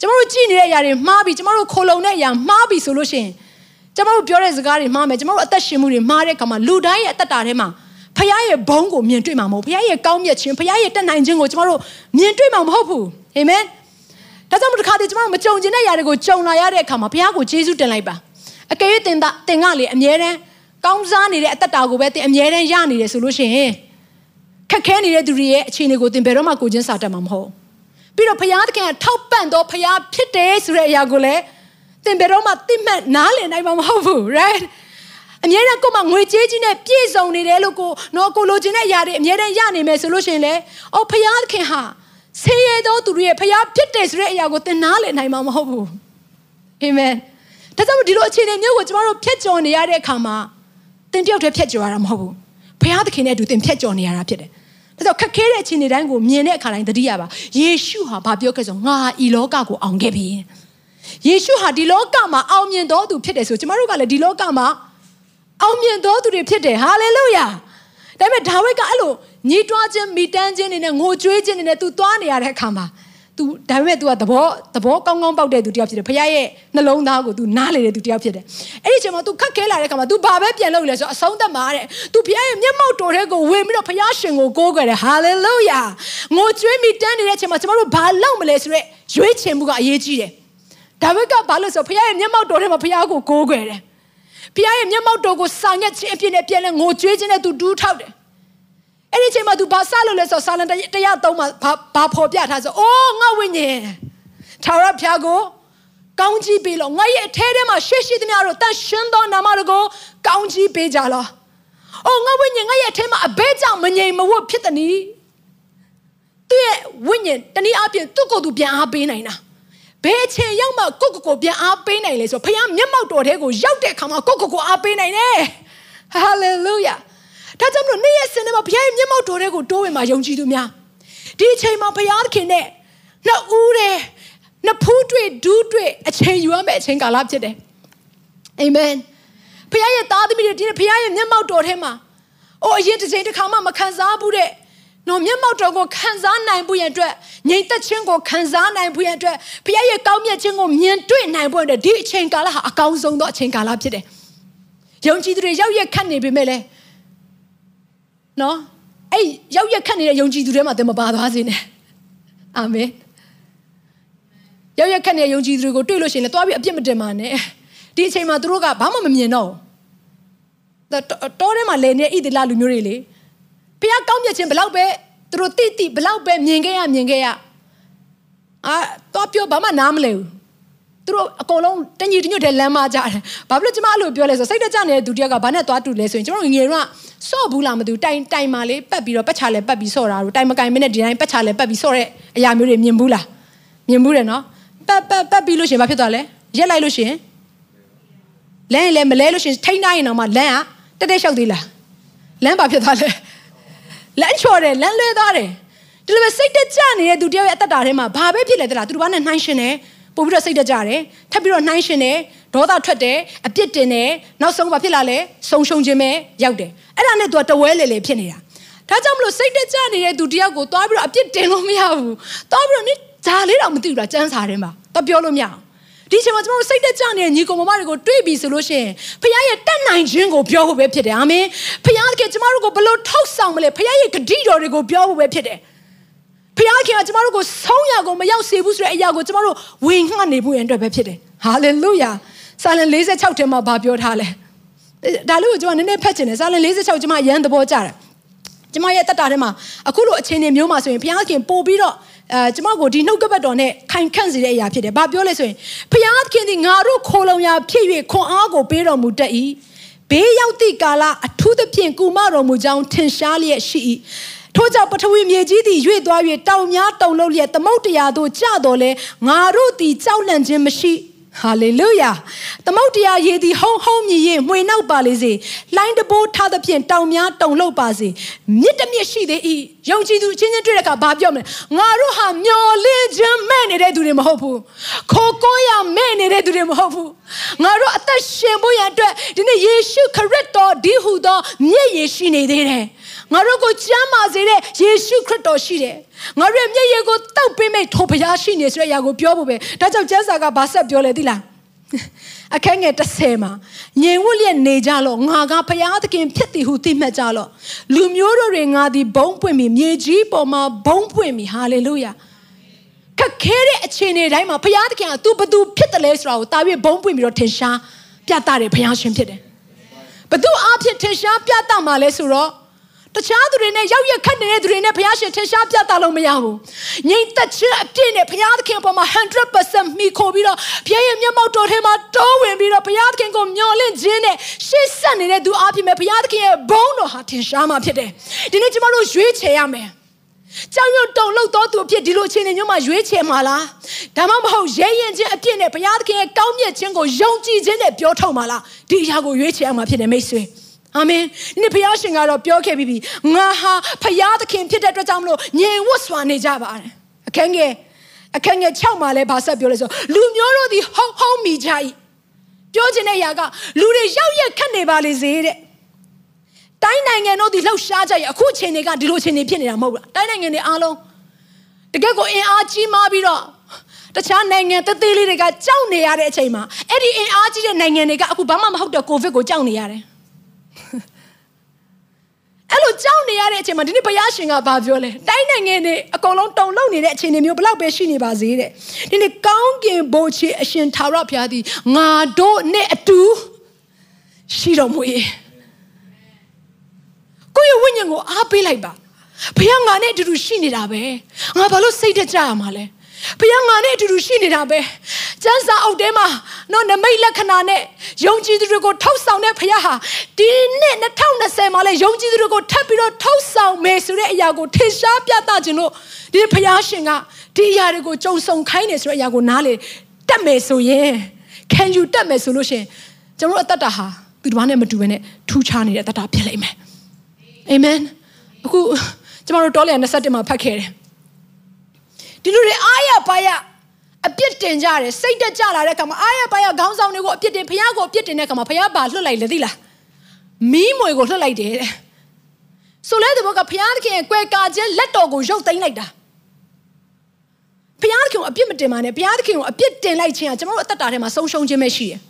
ကျွန်တော်တို့ကြည်နေတဲ့အရာတွေမှားပြီကျွန်တော်တို့ခိုလုံတဲ့အရာမှားပြီဆိုလို့ရှိရင် ကျွန်တော်တို့ပြောတဲ့စကားတွေမှားမယ်ကျွန်တော်တို့အသက်ရှင်မှုတွေမှားတဲ့အခါမှာလူတိုင်းရဲ့အသက်တာထဲမှာဖခင်ရဲ့ဘုန်းကိုမြင်တွေ့မှာမဟုတ်ဖခင်ရဲ့ကောင်းမြတ်ခြင်းဖခင်ရဲ့တက်နိုင်ခြင်းကိုကျွန်တော်တို့မြင်တွေ့မှာမဟုတ်ဘူးအာမင်ဒါကြောင့်မို့တစ်ခါတည်းကျွန်တော်တို့မကြုံကျင်တဲ့ຢာတွေကိုကြုံလာရတဲ့အခါမှာဘုရားကိုယေရှုတင်လိုက်ပါအကယ်၍တင်တာတင်ကလေအမြဲတမ်းကောင်းစားနေတဲ့အသက်တာကိုပဲတင်အမြဲတမ်းရနေတယ်ဆိုလို့ရှိရင်ခက်ခဲနေတဲ့သူတွေရဲ့အခြေအနေကိုတင်ဘယ်တော့မှကိုချင်းစာတတ်မှာမဟုတ်ပြီးတော့ဘုရားသခင်ကထောက်ပံ့တော့ဘုရားဖြစ်တယ်ဆိုတဲ့အရာကိုလည်း တင်ဘယ်တော့မှသိမှတ်နားလည်နိုင်မှာမဟုတ်ဘူး right အမြဲတမ်းကိုယ်မှငွေကြေးကြီးနဲ့ပြည့်စုံနေတယ်လို့ကိုနော်ကိုလိုချင်တဲ့အရာတွေအမြဲတမ်းရနေမယ်ဆိုလို့ရှိရင်လေအော်ဘုရားသခင်ဟာဆင်းရဲသောသူတွေရဲ့ဖျားဖြစ်တယ်ဆိုတဲ့အရာကိုသင်နားလည်နိုင်မှာမဟုတ်ဘူးအာမင်ဒါကြောင့်ဒီလိုအခြေအနေမျိုးကိုကျမတို့ဖြတ်ကျော်နေရတဲ့အခါမှာသင်တယောက်တည်းဖြတ်ကျော်ရတာမဟုတ်ဘူးဖျားသခင်နဲ့အတူသင်ဖြတ်ကျော်နေရတာဖြစ်တယ်ဒါကြောင့်ခက်ခဲတဲ့အခြေအနေတိုင်းကိုမြင်တဲ့အခါတိုင်းသတိရပါယေရှုဟာဘာပြောခဲ့ဆိုငါဤလောကကိုအောင်ခဲ့ပြီ ယေရှုဟာဒီလောကမှာအောင်မြင်တော်သူဖြစ်တယ်ဆိုကျမတို့ကလည်းဒီလောကမှာအောင်မြင်တော်သူတွေဖြစ်တယ်ဟာလေလုယာဒါပေမဲ့ဒါဝိဒ်ကအဲ့လိုညီးတွားခြင်းမိတမ်းခြင်းတွေနဲ့ငိုကြွေးခြင်းတွေနဲ့ तू သွားနေရတဲ့အခါမှာ तू ဒါပေမဲ့ तू ကသဘောသဘောကောင်းကောင်းပေါက်တဲ့သူတယောက်ဖြစ်တယ်ဖခင်ရဲ့နှလုံးသားကို तू နားလေတဲ့သူတယောက်ဖြစ်တယ်အဲ့ဒီအချိန်မှာ तू ခက်ခဲလာတဲ့အခါမှာ तू ဘာပဲပြန်လုပ်လဲဆိုတော့အဆုံးသတ်မှာတဲ့ तू ဖခင်ရဲ့မျက်မှောက်တော်ထဲကိုဝင်ပြီးတော့ဖခင်ရှင်ကိုကိုးကွယ်တယ် hallelujah ငိုကြွေးမိတမ်းနေတဲ့အချိန်မှာကျွန်တော်တို့ဘာလုပ်မလဲဆိုတော့ရွေးချယ်မှုကအရေးကြီးတယ် ဒါဝိဒ်ကဘာလို့ဆိုဖခင်ရဲ့မျက်မှောက်တော်ထဲမှာဖခင်ကိုကိုးကွယ်တယ်ဖခင်ရဲ့မျက်မှောက်တော်ကိုဆောင်ရွက်ခြင်းအဖြစ်နဲ့ပြန်လဲငိုကြွေးခြင်းနဲ့ तू ဒူးထောက်တယ်အဲ့ဒီအချိန်မှာ तू ဘာစလို့လဲဆိုတော့စာလံတရားသုံးမှာဘာဘာဖော်ပြထားဆိုအိုးငါဝိညာဉ်ထာဝရဘုရားကိုကောင်းကြီးပေးလို့ငါရဲ့အထဲထဲမှာရှေ့ရှိသမျှတို့တန်ရှင်းသောနာမတော်ကိုကောင်းကြီးပေးကြလား။အိုငါဝိညာဉ်ငါရဲ့အထဲမှာအဘဲကြောင့်မငြိမ်မဝတ်ဖြစ်သည်နီး။သူ့ရဲ့ဝိညာဉ်တနည်းအားဖြင့်သူ့ကိုယ်သူပြန်အားပေးနိုင်တာ။ ဘယ်အချိန်ရောက်မှကိုယ့်ကိုယ်ကိုပြန်အားပေးနိုင်လဲဆိုတော့ဖခင်မျက်မှောက်တော်ထဲကိုရောက်တဲ့အခါမှာကိုယ့်ကိုယ်ကိုအားပေးနိုင်တယ်။ hallelujah ဒါကြောင့်မလို့နေ့ရက်စင်ထဲမှာဘုရားရဲ့မျက်မှောက်တော်တွေကိုတိုးဝင်မှာယုံကြည်သူများဒီအချိန်မှာဘုရားသခင်နဲ့နှစ်ဦးတည်းနှစ်ဖူးတွေ့ဒူးတွေ့အချိန်ယူရမယ့်အချိန်ကာလဖြစ်တယ်အာမင်ဘုရားရဲ့သားသမီးတွေဒီဘုရားရဲ့မျက်မှောက်တော်ထဲမှာအိုအရင်တစ်ချိန်တစ်ခါမှမခံစားဘူးတဲ့ နော်မျက်မှောက်တော်ကိုခံစားနိုင်ဖို့ရအတွက်ငြိမ်သက်ခြင်းကိုခံစားနိုင်ဖို့ရအတွက်ဘုရားရဲ့ကောင်းမြတ်ခြင်းကိုမြင်တွေ့နိုင်ဖို့အတွက်ဒီအချိန်ကာလဟာအကောင်းဆုံးသောအချိန်ကာလဖြစ်တယ်။ယုံကြည်သူတွေရောက်ရက်ခတ်နေပေမဲ့လည်းနော်အဲ့ရောက်ရက်ခတ်နေတဲ့ယုံကြည်သူတွေမှာသင်မပါသွားစေနဲ့အာမင်ရောက်ရက်ခတ်နေတဲ့ယုံကြည်သူတွေကိုတွေ့လို့ရှိရင်လည်းသွားပြီးအပြစ်မတင်ပါနဲ့ဒီအချိန်မှာသူတို့ကဘာမှမမြင်တော့တောထဲမှာလဲနေတဲ့ဣသလလူမျိုးတွေလေ ဘုရားကောင်းမြတ်ခြင်းဘလောက်ပဲသူတို့တိတိဘလောက်ပဲမြင်ခဲ့ရမြင်ခဲ့ရအာတော့ပြောဘာမှနားမလဲဘူးသူတို့အကုန်လုံးတညီတညွတ်တဲ့လမ်းမကြတယ်ဘာဖြစ်လို့ကျမအဲ့လိုပြောလဲဆိုစိတ်တကြနေတဲ့ဒုတိယကဘာနဲ့သွားတူလဲဆိုရင်ကျမတို့ငယ်တော့ဆော့ဘူးလားမသိဘူးတိုင်တိုင်မာလေးပတ်ပြီးတော့ပတ်ချလဲပတ်ပြီးဆော့တာတို့တိုင်မကင်မနဲ့ဒီတိုင်းပတ်ချလဲပတ်ပြီးဆော့တဲ့အရာမျိုးတွေမြင်ဘူးလားမြင်ဘူးတယ်နော်ပတ်ပတ်ပတ်ပြီးလို့ရှင်ဘာဖြစ်သွားလဲရက်လိုက်လို့ရှင်လမ်းလည်းမလဲလို့ရှင်ထိန်းနိုင်ရင်တော့မှလမ်းကတက်တက်လျှောက်သေးလားလမ်းဘာဖြစ်သွားလဲ လမ်းချော်တယ်လမ်းလွဲသွားတယ်ဒီလိုပဲစိတ်တကြနေတဲ့သူတယောက်ရဲ့အသက်တာထဲမှာဘာပဲဖြစ်လဲတလားသူတို့ဘာနဲ့နှိုင်းရှင်တယ်ပို့ပြီးတော့စိတ်တကြတယ်ထပ်ပြီးတော့နှိုင်းရှင်တယ်ဒေါသထွက်တယ်အပြစ်တင်တယ်နောက်ဆုံးဘာဖြစ်လာလဲဆုံရှုံခြင်းပဲရောက်တယ်အဲ့ဒါနဲ့သူကတဝဲလေလေဖြစ်နေတာဒါကြောင့်မလို့စိတ်တကြနေတဲ့သူတယောက်ကိုသွားပြီးတော့အပြစ်တင်လို့မရဘူးသွားပြီးတော့နိဂျာလေးတော့မသိဘူးလားစမ်းစာထဲမှာတော့ပြောလို့မရအောင် ဒီချိန်မှာကျွန်တော်တို့စိတ်တကြနေတဲ့ညီကောင်မမတွေကိုတွေးပြီးဆိုလို့ရှိရင်ဖခင်ရဲ့တတ်နိုင်ခြင်းကိုပြောဖို့ပဲဖြစ်တယ်အာမင်ဖခင်ကကျွန်တော်တို့ကိုဘလို့ထောက်ဆောင်မလဲဖခင်ရဲ့ဂတိတော်တွေကိုပြောဖို့ပဲဖြစ်တယ်ဖခင်ကကျမတို့ကိုဆုံးရကိုမရောက်စေဘူးဆိုတဲ့အရာကိုကျမတို့ဝင်ငှနေဖို့ရန်အတွက်ပဲဖြစ်တယ်ဟာလေလုယာစာလံ46ထဲမှာဗာပြောထားလဲဒါလို့ကျွန်မနည်းနည်းဖတ်ချင်တယ်စာလံ46ကျွန်မရန်သဘောကျတယ်ကျွန်မရဲ့တက်တာထဲမှာအခုလိုအခြေအနေမျိုးမှာဆိုရင်ဘုရားခင်ပို့ပြီးတော့ အဲကျမကိုဒီနှုတ်ကပတ်တော်နဲ့ခိုင်ခန့်စေတဲ့အရာဖြစ်တယ်။ဘာပြောလဲဆိုရင်ဖျားခင်ဒီငါတို့ခိုလုံရာဖြစ်၍ခွန်အားကိုပေးတော်မူတတ်၏။ဘေးရောက်သည့်ကာလအထူးသဖြင့်ကုမတော်မူကြောင်းထင်ရှားလျက်ရှိ၏။ထို့ကြောင့်ပထဝီမြေကြီးသည်ရွေ့သွား၍တောင်များတုန်လှုပ်လျက်သမုတ်တရားသို့ကျတော်လဲငါတို့သည်ကြောက်လန့်ခြင်းမရှိ။ ဟာလေလုယာသမုတ်တရားရေသည်ဟုံဟုံမြည်ရင်မှွေနောက်ပါလေစေလိုင်းတဘိုးထားသဖြင့်တောင်များတုန်လှုပ်ပါစေမြစ်တမြစ်ရှိသေး၏ယုံကြည်သူချင်းချင်းတွေ့တဲ့အခါဘာပြောမလဲငါတို့ဟာမျော်လင့်ခြင်းမဲ့နေတဲ့သူတွေမဟုတ်ဘူးခိုကိုရမဲ့နေတဲ့သူတွေမဟုတ်ဘူးငါတို့အသက်ရှင်ဖို့ရန်အတွက်ဒီနေ့ယေရှုခရစ်တော်ဒီဟုသောမြစ်ရရှိနေသေးတယ်ငါတို့ကိုကျမ်းမာစေတဲ့ယေရှုခရစ်တော်ရှိတယ် ငါတို့ရဲ့မျက်ရည်ကိုတောက်ပေးမဲ့ထိုဘုရားရှိနေဆိုတဲ့အရာကိုပြောဖို့ပဲဒါကြောင့်ကျမ်းစာကဘာဆက်ပြောလဲသိလားအခန်းငယ်30မှာညင်ဝတ်လျက်နေကြလော့ငါကဘုရားသခင်ဖြစ်သည်ဟုသိမှတ်ကြလော့လူမျိုးတို့တွေငါသည်ဘုံပွင့်ပြီမြေကြီးပေါ်မှာဘုံပွင့်ပြီဟာလေလုယာခက်ခဲတဲ့အခြေအနေတိုင်းမှာဘုရားသခင်ကသူဘသူဖြစ်တယ်လဲဆိုတာကိုတာပြီးဘုံပွင့်ပြီးတော့ထင်ရှားပြသတယ်ဘုရားရှင်ဖြစ်တယ်ဘသူအဖြစ်ထင်ရှားပြသမှာလဲဆိုတော့ တခြားသူတွေနဲ့ရောက်ရက်ခတ်နေတဲ့သူတွေနဲ့ဘုရားရှင်ထင်ရှားပြသလို့မရဘူး။ငြိမ်သက်ခြင်းအပြည့်နဲ့ဘုရားသခင်ပေါ်မှာ100%မိခိုပြီးတော့ဘုရားရဲ့မျက်မှောက်တော်ထဲမှာတိုးဝင်ပြီးတော့ဘုရားသခင်ကိုမျှော်လင့်ခြင်းနဲ့ရှေ့ဆက်နေတဲ့သူအဖြစ်မဲ့ဘုရားသခင်ရဲ့ဘုန်းတော်ဟာထင်ရှားမှာဖြစ်တယ်။ဒီနေ့ကျွန်တော်တို့ရွေးချယ်ရမယ်။ကြောင်ရွံ့တုံလို့တော်သူအဖြစ်ဒီလိုအခြေအနေမျိုးမှာရွေးချယ်မှာလားဒါမှမဟုတ်ရဲရင်ချင်းအဖြစ်နဲ့ဘုရားသခင်ရဲ့ကောင်းမြတ်ခြင်းကိုယုံကြည်ခြင်းနဲ့ပြောထုတ်မှာလားဒီအရာကိုရွေးချယ်ရမှာဖြစ်တယ်မိတ်ဆွေ။ အာမင်ဒီနေ့ဘုရားရှင်ကတော့ပြောခဲ့ပြီးပြီငါဟာဘုရားသခင်ဖြစ်တဲ့အတွက်ကြောင့်မလို့ညင်ဝတ်စွာနေကြပါတယ်အခန်းငယ်အခန်းငယ်6မှာလည်းဗာဆက်ပြောလဲဆိုလူမျိုးတို့ဒီဟောင်းဟောင်းမိကြ၏ပြောချင်တဲ့ຢာကလူတွေရောက်ရက်ခတ်နေပါလေစေတဲ့တိုင်းနိုင်ငံတို့ဒီလှုပ်ရှားကြရအခုအချိန်တွေကဒီလိုအချိန်တွေဖြစ်နေတာမဟုတ်ဘူးတိုင်းနိုင်ငံတွေအားလုံးတကယ်ကိုအင်အားကြီးမားပြီးတော့တခြားနိုင်ငံတသေးလေးတွေကကြောက်နေရတဲ့အချိန်မှာအဲ့ဒီအင်အားကြီးတဲ့နိုင်ငံတွေကအခုဘာမှမဟုတ်တဲ့ကိုဗစ်ကိုကြောက်နေရတယ် အဲ့လိုကြောက်နေရတဲ့အချိန်မှာဒီနေ့ဘုရားရှင်ကဘာပြောလဲတိုင်းနိုင်ငံတွေအကုန်လုံးတုံလုံးနေတဲ့အခြေအနေမျိုးဘလောက်ပဲရှိနေပါစေတဲ့ဒီနေ့ကောင်းကင်ဘိုးချေအရှင်သာရဘုရားသည်ငါတို့နဲ့အတူရှိတော်မူ၏ကိုယ့်ရဲ့ဝိညာဉ်ကိုအားပေးလိုက်ပါဘုရားငါနဲ့အတူတူရှိနေတာပဲငါဘာလို့စိတ်တကြရမှာလဲ ဘုရားငါနဲ့အတူတူရှိနေတာပဲကျမ်းစာအုပ်ထဲမှာနော်နမိတ်လက္ခဏာနဲ့ယုံကြည်သူတွေကိုထောက်ဆောင်တဲ့ဘုရားဟာဒီနှစ်2020မှာလဲယုံကြည်သူတွေကိုထပ်ပြီးတော့ထောက်ဆောင်မယ်ဆိုတဲ့အရာကိုထင်ရှားပြသခြင်းလို့ဒီဘုရားရှင်ကဒီအရာတွေကိုကြုံဆုံခိုင်းနေဆိုတဲ့အရာကိုနားလေတက်မယ်ဆိုရင် can you တက်မယ်ဆိုလို့ရှင်ကျွန်တော်အသက်တာဟာသူတစ်ပါးနဲ့မတူဘဲနဲ့ထူးခြားနေတဲ့အသက်တာဖြစ်လိမ့်မယ်အာမင်အခုကျွန်တော်တို့တောလျာ27မှာဖတ်ခဲ့တယ် ဒီလူတွေအားရပါရအပြစ်တင်ကြတယ်စိတ်တက်ကြလာတဲ့အခါမှာအားရပါရခေါင်းဆောင်တွေကိုအပြစ်တင်ဖះကိုအပြစ်တင်တဲ့အခါမှာဖះပါလွတ်လိုက်လေသိလားမီးမွေကိုလွတ်လိုက်တယ်တဲ့ဆိုလဲတဲ့ဘောကဖះသခင်ရဲ့ကွယ်ကာခြင်းလက်တော်ကိုရုပ်သိမ်းလိုက်တာဖះသခင်ကိုအပြစ်မတင်ပါနဲ့ဖះသခင်ကိုအပြစ်တင်လိုက်ခြင်းကကျွန်တော်တို့အသက်တာထဲမှာဆုံးရှုံးခြင်းပဲရှိတယ်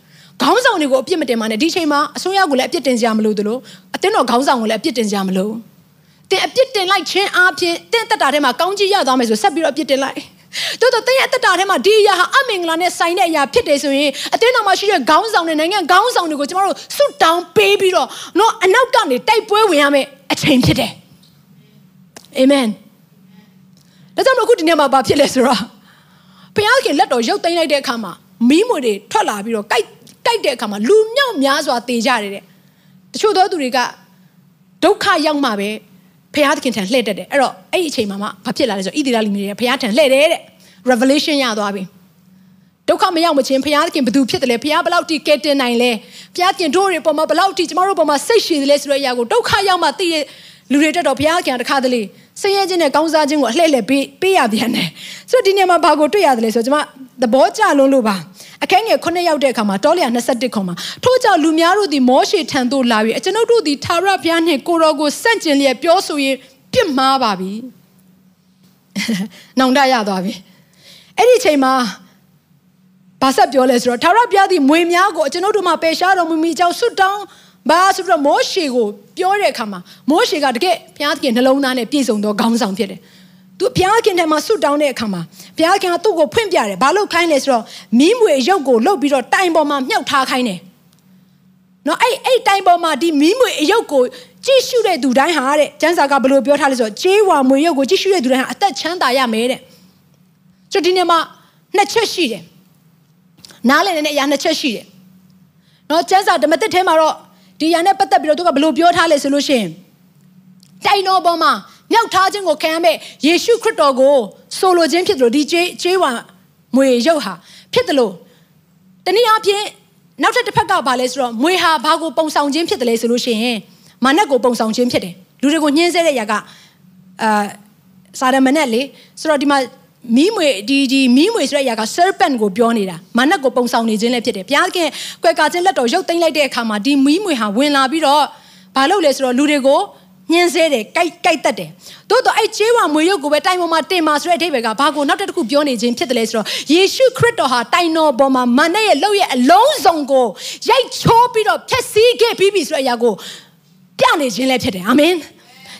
ခေါင်းဆောင်တွေကိုအပြစ်မတင်ပါနဲ့ဒီချိန်မှာအစိုးရကိုလည်းအပြစ်တင်ကြမလို့သလိုအတင်းတော်ခေါင်းဆောင်ကိုလည်းအပြစ်တင်ကြမလို့ တင်အပြစ်တင်လိုက်ခြင်းအပြင်တင့်တက်တာထဲမှာကောင်းကြီးရသွားမယ်ဆိုဆက်ပြီးတော့အပြစ်တင်လိုက်တို့တော့တင်းရဲ့တက်တာထဲမှာဒီအရာဟာအမင်္ဂလာနဲ့ဆိုင်တဲ့အရာဖြစ်တယ်ဆိုရင်အတင်းတော်မှာရှိတဲ့ခေါင်းဆောင်တဲ့နိုင်ငံခေါင်းဆောင်တွေကိုကျမတို့ဆွတ်တောင်းပေးပြီးတော့နော်အနောက်ကနေတိုက်ပွဲဝင်ရမယ်အချိန်ဖြစ်တယ်အာမင်ဒါကြောင့်မို့အခုဒီနေ့မှာဘာဖြစ်လဲဆိုတော့ဘုရားခင်လက်တော်ရုပ်သိမ်းလိုက်တဲ့အခါမှာမီးမွေတွေထွက်လာပြီးတော့ကြိုက်ကြိုက်တဲ့အခါမှာလူမြောက်များစွာတေကြတယ်တဲ့တချို့သောသူတွေကဒုက္ခရောက်မှပဲ ဖះသခင်ထံလှည့်တက်တယ်အဲ့တော့အဲ့ဒီအချိန်မှာမှဘာဖြစ်လာလဲဆိုဣသရေလလူမျိုးတွေကဖះထံလှည့်တယ်တဲ့ revelation ရသွားပြီဒုက္ခမရောက်မချင်းဖះသခင်ဘသူဖြစ်တယ်လဲဖះဘလောက်ထိကဲတင်နိုင်လဲဖះသခင်တို့တွေပေါ်မှာဘလောက်ထိကျမတို့ပေါ်မှာစိတ်ရှည်တယ်လဲဆိုတဲ့အရာကိုဒုက္ခရောက်မှသိတဲ့လူတွေတက်တော့ဘုရားခင်တခါတလေ ဆင်းရဲခြင်းနဲ့ကောင်းစားခြင်းကိုအလှည့်လှည့်ပေးပေးရပြန်တယ်ဆိုတော့ဒီနေ့မှာဘာကိုတွေ့ရတယ်လဲဆိုတော့ကျွန်မသဘောကျလုံးလို့ပါအခန်းငယ်9ရောက်တဲ့အခါမှာတောလျာ21ခွန်မှာထို့ကြောင့်လူများတို့သည်မောရှေထံသို့လာပြီးအကျွန်ုပ်တို့သည်သာရဘုရားနှင့်ကိုရောကိုစန့်ကျင်လျက်ပြောဆိုရင်ပြစ်မှားပါပြီနောင်တရသွားပြီအဲ့ဒီချိန်မှာဘာဆက်ပြောလဲဆိုတော့သာရဘုရားသည်မွေများကိုအကျွန်ုပ်တို့မှာပယ်ရှားတော်မူမိကြောင်းဆွတ်တောင်း ဘာဆိုတော့မောရှေကိုပြောတဲ့အခါမှာမောရှေကတကယ်ဘုရားသခင်နှလုံးသားနဲ့ပြည့်စုံသောခေါင်းဆောင်ဖြစ်တယ်သူဘုရားခင်ထဲမှာဆွတ်တောင်းတဲ့အခါမှာဘုရားခင်ကသူ့ကိုဖွင့်ပြတယ်ဘာလို့ခိုင်းလဲဆိုတော့မီးမွေရုပ်ကိုလှုပ်ပြီးတော့တိုင်ပေါ်မှာမြှောက်ထားခိုင်းတယ်နော်အဲ့အဲ့တိုင်ပေါ်မှာဒီမီးမွေအယုတ်ကိုကြည့်ရှုတဲ့သူတိုင်းဟာတဲ့ကျမ်းစာကဘယ်လိုပြောထားလဲဆိုတော့ဂျေးဝါမွေရုပ်ကိုကြည့်ရှုတဲ့သူတိုင်းဟာအသက်ချမ်းသာရမယ်တဲ့ကျွန်တော်ဒီနေ့မှာနှစ်ချက်ရှိတယ်နားလည်နေတဲ့အရာနှစ်ချက်ရှိတယ်နော်ကျမ်းစာဓမ္မသစ်ထဲမှာတော့ ဒီအရာနဲ့ပတ်သက်ပြီးတော့သူကဘယ်လိုပြောထားလဲဆိုလို့ရှိရင်တိုင်တော်ပေါ်မှာမြောက်ထားခြင်းကိုခံရမဲ့ယေရှုခရစ်တော်ကိုဆိုလိုခြင်းဖြစ်တယ်လို့ဒီကျေးကျေးဝါမွေရုပ်ဟာဖြစ်တယ်လို့တနည်းအားဖြင့်နောက်ထပ်တစ်ဖက်ကဘာလဲဆိုတော့မွေဟာဘာကိုပုံဆောင်ခြင်းဖြစ်တယ်လဲဆိုလို့ရှိရင်မာနက်ကိုပုံဆောင်ခြင်းဖြစ်တယ်လူတွေကိုညှင်းဆဲတဲ့ຢာကအာစာရမဏက်လေဆိုတော့ဒီမှာ မီးမွေဒီဒီမီးမွေဆိုတဲ့အရာက serpent ကိုပြောနေတာမာနက်ကိုပုံဆောင်နေခြင်းလည်းဖြစ်တယ်ဘုရားခင်ကွယ်ကာခြင်းလက်တော်ရုပ်သိမ်းလိုက်တဲ့အခါမှာဒီမီးမွေဟာဝင်လာပြီးတော့ဘာလုပ်လဲဆိုတော့လူတွေကိုညှင်းဆဲတယ်ကြိုက်ကြိုက်တတ်တယ်သို့တော့အဲ့ချေးဝါမွေရုပ်ကိုပဲတိုင်ပေါ်မှာတင်มาဆိုတဲ့အဓိပ္ပာယ်ကဘာကိုနောက်တစ်ခုပြောနေခြင်းဖြစ်တယ်လဲဆိုတော့ယေရှုခရစ်တော်ဟာတိုင်တော်ပေါ်မှာမာနက်ရဲ့လှုပ်ရဲ့အလုံးစုံကိုရိုက်ချိုးပြီးတော့ဖျက်ဆီးခဲ့ပြီးပြီဆိုတဲ့အရာကိုပြနေခြင်းလည်းဖြစ်တယ်အာမင်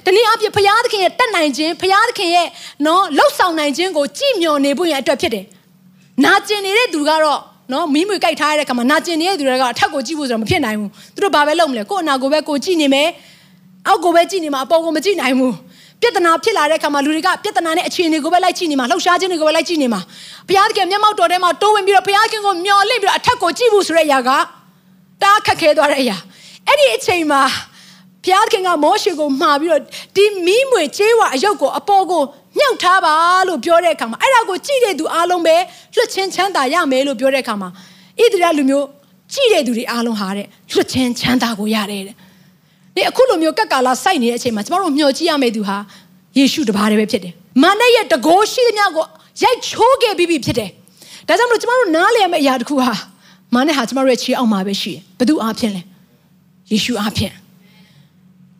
တနည်းအားဖြင့်ဘုရားသခင်ရဲ့တတ်နိုင်ခြင်းဘုရားသခင်ရဲ့နော်လှုပ်ဆောင်နိုင်ခြင်းကိုကြည်မျော်နေဖို့ရအတွက်ဖြစ်တယ်။နာကျင်နေတဲ့သူကတော့နော်မိမွေကြိုက်ထားရတဲ့ခါမှာနာကျင်နေတဲ့သူတွေကအထက်ကိုကြည့်ဖို့ဆိုတော့မဖြစ်နိုင်ဘူး။သူတို့ဘာပဲလုပ်မလဲကို့အနာကိုပဲကိုကြည့်နေမယ်။အောက်ကိုပဲကြည့်နေမှာအပေါ်ကိုမကြည့်နိုင်ဘူး။ပြဿနာဖြစ်လာတဲ့ခါမှာလူတွေကပြဿနာနဲ့အခြေအနေကိုပဲလိုက်ကြည့်နေမှာလှုပ်ရှားခြင်းတွေကိုပဲလိုက်ကြည့်နေမှာဘုရားသခင်မျက်မှောက်တော်ထဲမှာတိုးဝင်ပြီးတော့ဘုရားခင်ကိုမျော်လင့်ပြီးတော့အထက်ကိုကြည့်ဖို့ဆိုတဲ့အရာကတားခက်ခဲသွားတဲ့အရာအဲ့ဒီအချိန်မှာ ဘုရားခင်ကမောရှေကိုမှာပြီးတော့ဒီမီးမွေချေးဝါအယုတ်ကိုအပေါ်ကိုမြှောက်ထားပါလို့ပြောတဲ့အခါမှာအဲ့ဒါကိုကြည့်တဲ့သူအားလုံးပဲလွတ်ချင်းချမ်းသာရမယ်လို့ပြောတဲ့အခါမှာဣသရေလလူမျိုးကြည့်တဲ့သူတွေအားလုံးဟာတဲ့လွတ်ချင်းချမ်းသာကိုရတယ်တဲ့ဒီအခုလိုမျိုးကက်ကာလာစိုက်နေတဲ့အချိန်မှာကျမတို့မျှော်ကြည့်ရမယ့်သူဟာယေရှုတပါးတည်းပဲဖြစ်တယ်။မာနရဲ့တကိုးရှိသမျှကိုရိုက်ချိုးခဲ့ပြီးပြီဖြစ်တယ်။ဒါကြောင့်မလို့ကျမတို့နားလည်ရမယ့်အရာတစ်ခုဟာမာနဟာကျမတို့ရဲ့ခြေအောက်မှာပဲရှိတယ်။ဘယ်သူအားဖြင့်လဲ။ယေရှုအားဖြင့်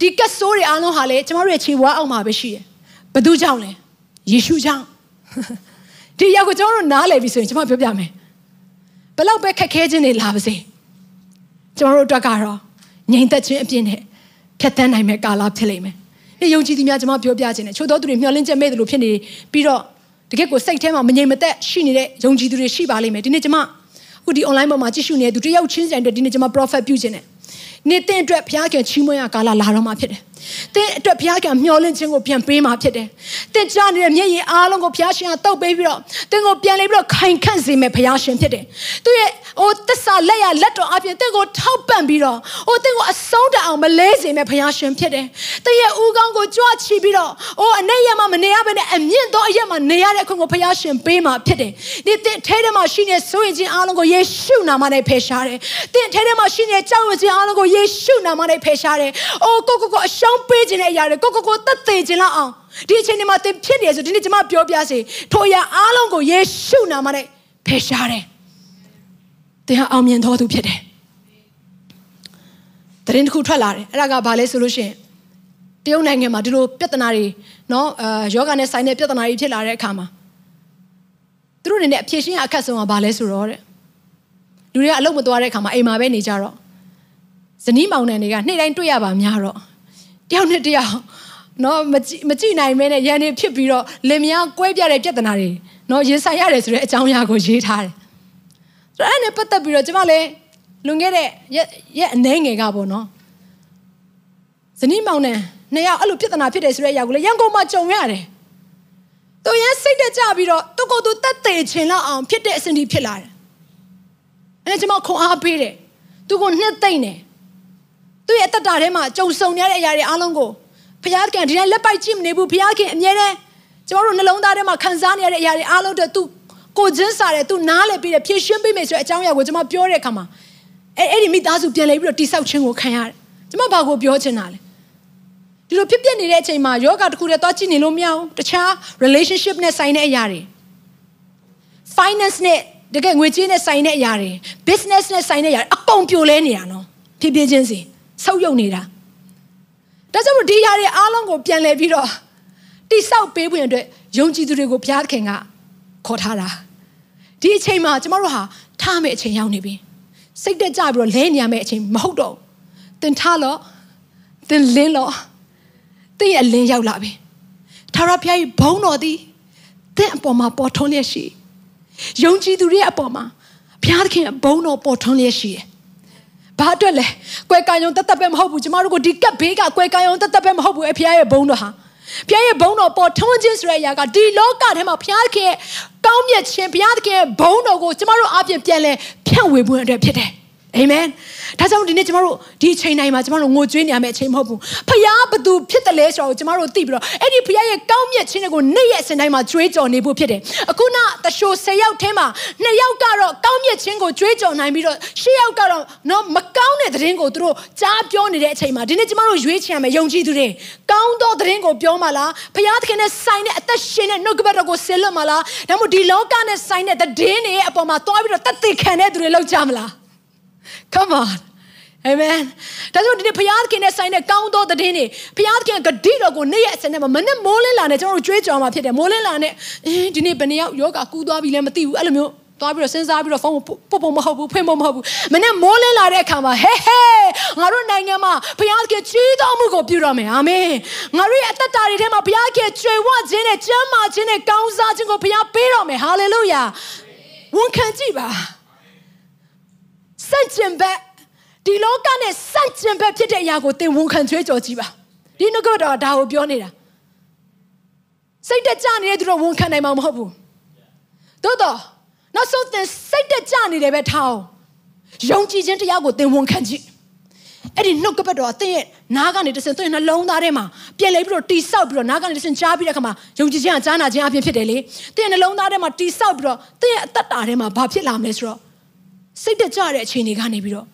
ဒီကတ်ဆိုးတွေအားလုံးဟာလေကျမတို့ရဲ့ခြေဝါးအောက်မှာပဲရှိတယ်။ဘသူကြောင့်လဲ။ယေရှုကြောင့်။ဒီရောက်ကိုကျမတို့နားလည်ပြီဆိုရင်ကျမပြောပြမယ်။ဘလောက်ပဲခက်ခဲခြင်းတွေလာပါစေ။ကျမတို့အတွက်ကတော့ငြိမ်သက်ခြင်းအပြည့်နဲ့ဖြတ်သန်းနိုင်မဲ့ကာလဖြစ်လိမ့်မယ်။ဒီယုံကြည်သူများကျမပြောပြခြင်းနဲ့ချို့တော်သူတွေမျှော်လင့်ချက်မဲ့တယ်လို့ဖြစ်နေပြီးတော့တကယ့်ကိုစိတ်ထဲမှာမငြိမ်မသက်ရှိနေတဲ့ယုံကြည်သူတွေရှိပါလိမ့်မယ်။ဒီနေ့ကျမအခုဒီ online ပေါ်မှာကြည့်ရှုနေတဲ့သူတယောက်ချင်းစီတိုင်းဒီနေ့ကျမ prophet ပြုခြင်းနဲ့ နေ့တဲ့အတွက်ဘုရားခင်ချီးမွမ်းရကာလလာတော့မှာဖြစ်တယ်။ တဲ့အတွက်ဘုရားခင်မျှော်လင့်ခြင်းကိုပြန်ပေးမှာဖြစ်တယ်။တဲ့ကြားနေတဲ့မျက်ရည်အားလုံးကိုဘုရားရှင်ကတုပ်ပေးပြီးတော့တဲ့ကိုပြန်လေးပြီးတော့ခိုင်ခန့်စေမယ်ဘုရားရှင်ဖြစ်တယ်။သူရဲ့ဟိုတစ္ဆာလက်ရလက်တော်အပြင်တဲ့ကိုထောက်ပံ့ပြီးတော့ဟိုတဲ့ကိုအဆုံးတအောင်မလဲစေမယ်ဘုရားရှင်ဖြစ်တယ်။တဲ့ရဲ့ဦးကောင်းကိုကြွချီပြီးတော့ဟိုအနေရမှာမနေရဘဲနဲ့အမြင့်သောအရက်မှာနေရတဲ့အခွင့်ကိုဘုရားရှင်ပေးမှာဖြစ်တယ်။ဒီတဲ့ထဲထဲမှာရှိနေဆိုရင်ချင်းအားလုံးကိုယေရှုနာမနဲ့ဖယ်ရှားတယ်။တဲ့ထဲထဲမှာရှိနေကြောက်ရွံ့ခြင်းအားလုံးကိုယေရှုနာမနဲ့ဖယ်ရှားတယ်။အိုးကိုကိုကိုအရှုံးပေးခြင်းတဲ့အရာတွေကိုကိုကိုတက်သေးခြင်းလောက်အောင်ဒီအချိန်ဒီမှာသင်ဖြစ်နေဆိုဒီနေ့ကျွန်မပြောပြစေထိုအရာအားလုံးကိုယေရှုနာမနဲ့ဖယ်ရှားတယ်။သင်ဟာအောင်မြင်တော်သူဖြစ်တယ်။တရင်တစ်ခုထွက်လာတယ်အဲ့ဒါကဘာလဲဆိုလို့ရှိရင်တရုတ်နိုင်ငံမှာဒီလိုပြဿနာတွေနော်အာယောဂနဲ့ဆိုင်တဲ့ပြဿနာတွေဖြစ်လာတဲ့အခါမှာသူတို့အနေနဲ့အဖြေရှင်းအခက်ဆုံးကဘာလဲဆိုတော့တဲ့လူတွေကအလုပ်မသွားတဲ့အခါမှာအိမ်မှာပဲနေကြတော့ဇနီးမောင်နှံတွေကနေ့တိုင်းတွေ့ရပါများတော့ တယောက်နဲ့တယောက်နော်မကြည့်မကြည့်နိုင်မဲနဲ့ရန်နေဖြစ်ပြီးတော့လင်မယားကွဲပြတဲ့ပြဿနာတွေနော်ရင်ဆိုင်ရတယ်ဆိုတဲ့အကြောင်းအရာကိုရေးထားတယ်။ဆိုတော့အဲ့နဲ့ပတ်သက်ပြီးတော့ကျမလည်းလွန်ခဲ့တဲ့ရက်ရက်အနှဲငယ်ကပေါ့နော်။ဇနီးမောင်နှံနှစ်ယောက်အဲ့လိုပြဿနာဖြစ်တယ်ဆိုတဲ့အရာကိုလည်းရန်ကုန်မှာကြုံရတယ်။သူရန်စိတ်တက်ကြပြီးတော့သူကိုယ်သူတက်သေးခြင်းလောက်အောင်ဖြစ်တဲ့အစဉ်ဒီဖြစ်လာတယ်။အဲ့ဒါကျမခွန်အားပေးတယ်။သူကိုနှစ်သိမ့်တယ်။ သူ့ရဲ့တက်တာထဲမှာကြုံဆုံရတဲ့အရာတွေအားလုံးကိုဘုရားခင်ဒီတိုင်းလက်ပိုက်ကြည့်မနေဘူးဘုရားခင်အမြဲတမ်းကျမတို့နှလုံးသားထဲမှာခံစားနေရတဲ့အရာတွေအားလုံးတွေသူကိုချင်းစားတယ်သူနားလည်ပြီးတယ်ဖြည့်ရှင်းပေးမယ်ဆိုတဲ့အကြောင်းအရာကိုကျမပြောတဲ့အခါမှာအဲအဲ့ဒီမိသားစုပြန်လဲပြီးတော့တိဆောက်ခြင်းကိုခံရတယ်ကျမဘာကိုပြောချင်တာလဲဒီလိုဖြစ်ပျက်နေတဲ့အချိန်မှာယောဂတစ်ခုတည်းသွားကြည့်နေလို့မရဘူးတခြား relationship နဲ့ဆိုင်တဲ့အရာတွေ finance နဲ့တကယ်ငွေကြေးနဲ့ဆိုင်တဲ့အရာတွေ business နဲ့ဆိုင်တဲ့အရာတွေအကုန်ပြိုလဲနေတာနော်ဖြည်းဖြည်းချင်းစီ ဆုပ်ယုပ်နေတာဒါကြောင့်ဒီຢာတွေအားလုံးကိုပြန်လဲပြီးတော့တိဆောက်ပေးဖို့အတွက်ယုံကြည်သူတွေကိုဘုရားခင်ကခေါ်ထားတာဒီအချိန်မှာကျမတို့ဟာထားမယ့်အချိန်ရောက်နေပြီစိတ်တက်ကြပြီးတော့လဲနေရမယ့်အချိန်မဟုတ်တော့သင်ထားလို့သင်လင်းလို့သင်ရဲ့လင်းရောက်လာပြီထာဝရဘုရားရဲ့ဘုန်းတော်သည်သင်အပေါ်မှာပေါ်ထွန်းလျက်ရှိယုံကြည်သူတွေအပေါ်မှာဘုရားခင်ဘုန်းတော်ပေါ်ထွန်းလျက်ရှိတယ် ဘာအတွက်လဲကွယ်ကံယုံတတ်တတ်ပဲမဟုတ်ဘူးကျမတို့ကိုဒီကပ်ဘေးကကွယ်ကံယုံတတ်တတ်ပဲမဟုတ်ဘူးအဖေရဲ့ဘုန်းတော်ဟာဘုရားရဲ့ဘုန်းတော်ပေါ်ထွန်းခြင်းဆိုတဲ့အရာကဒီလောကထဲမှာဘုရားခင်ရဲ့ကောင်းမြတ်ခြင်းဘုရားခင်ရဲ့ဘုန်းတော်ကိုကျမတို့အပြင်ပြန်လဲဖြန့်ဝေဖို့အတွက်ဖြစ်တယ် အာမင်ဒါကြောင့်ဒီနေ့ကျမတို့ဒီအချိန်တိုင်းမှာကျမတို့ငိုကြွေးနေရမယ့်အချိန်မဟုတ်ဘူးဖခင်ဘသူဖြစ်တယ်လဲဆိုတော့ကျမတို့သိပြီးတော့အဲ့ဒီဖခင်ရဲ့ကောင်းမြတ်ခြင်းတွေကိုနေ့ရက်အစဉ်တိုင်းမှာကြွေးကြော်နေဖို့ဖြစ်တယ်အခုနတရှိုး10ယောက်ထဲမှာ2ယောက်ကတော့ကောင်းမြတ်ခြင်းကိုကြွေးကြော်နိုင်ပြီးတော့10ယောက်ကတော့နော်မကောင်းတဲ့သတင်းကိုသူတို့ကြားပြောနေတဲ့အချိန်မှာဒီနေ့ကျမတို့ရွေးချယ်မယ်ယုံကြည်သူတွေကောင်းသောသတင်းကိုပြောမှလားဖခင်သခင်နဲ့ဆိုင်တဲ့အသက်ရှင်တဲ့နှုတ်ကပတ်တော်ကိုဆင်လွတ်မှလားဒါမှမဟုတ်ဒီလောကနဲ့ဆိုင်တဲ့သတင်းတွေရဲ့အပေါ်မှာတွားပြီးတော့တသက်ခံတဲ့သူတွေလောက်ကြမလား Come on. Amen. ဒါကြောင့်ဒီနေ့ဘုရားသခင်နဲ့ဆိုင်တဲ့ကောင်းသောသတင်းတွေဘုရားသခင်ဂတိတော်ကိုနေ့ရက်အစနဲ့မနဲ့မိုးလင်းလာနဲ့ကျွန်တော်တို့ကြွေးကြော်မှာဖြစ်တယ်မိုးလင်းလာနဲ့အင်းဒီနေ့ဘယ်နှစ်ယောက်ယောဂကူးသွားပြီလဲမသိဘူးအဲ့လိုမျိုးသွားပြီးတော့စဉ်းစားပြီးတော့ဖုန်းပုတ်ပုတ်မဟုတ်ဘူးဖွင့်ဖို့မဟုတ်ဘူးမနဲ့မိုးလင်းလာတဲ့အခါမှာဟဲဟဲငါတို့နိုင်ငံမှာဘုရားသခင်ကြီးတော်မှုကိုပြုတော်မယ်အာမင်ငါတို့ရဲ့အသက်တာတွေထဲမှာဘုရားသခင်ကျွေဝခြင်းနဲ့ကျမ်းမာခြင်းနဲ့ကောင်းစားခြင်းကိုဘုရားပေးတော်မယ်ဟာလေလုယာဝန်ခံကြည့်ပါစ န့်ကျင်ဘက်ဒီလောကနဲ့စန့်ကျင်ဘက်ဖြစ်တဲ့အရာကိုသင်ဝန်ခံကြွေးကြော်ကြည့်ပါဒီနှုတ်ကပတ်တော်ဒါကိုပြောနေတာစိတ်တကြနေတဲ့သူတို့ဝန်ခံနိုင်မှာမဟုတ်ဘူးသို့တော့နောက်ဆုံးသင်စိတ်တကြနေတယ်ပဲထားအောင်ယုံကြည်ခြင်းတရားကိုသင်ဝန်ခံကြည့်အဲ့ဒီနှုတ်ကပတ်တော်အသင်ရဲ့နားကနေတဆင်သင်နှလုံးသားထဲမှာပြန်လဲပြီးတော့တိဆောက်ပြီးတော့နားကနေတဆင်ကြားပြီးတဲ့အခါမှာယုံကြည်ခြင်းကကြားနာခြင်းအပြင်ဖြစ်တယ်လေသင်ရဲ့နှလုံးသားထဲမှာတိဆောက်ပြီးတော့သင်ရဲ့အသက်တာထဲမှာဘာဖြစ်လာမလဲဆိုတော့ စိတ်တကြတဲ့အခြေအနေကနေပြီးတော့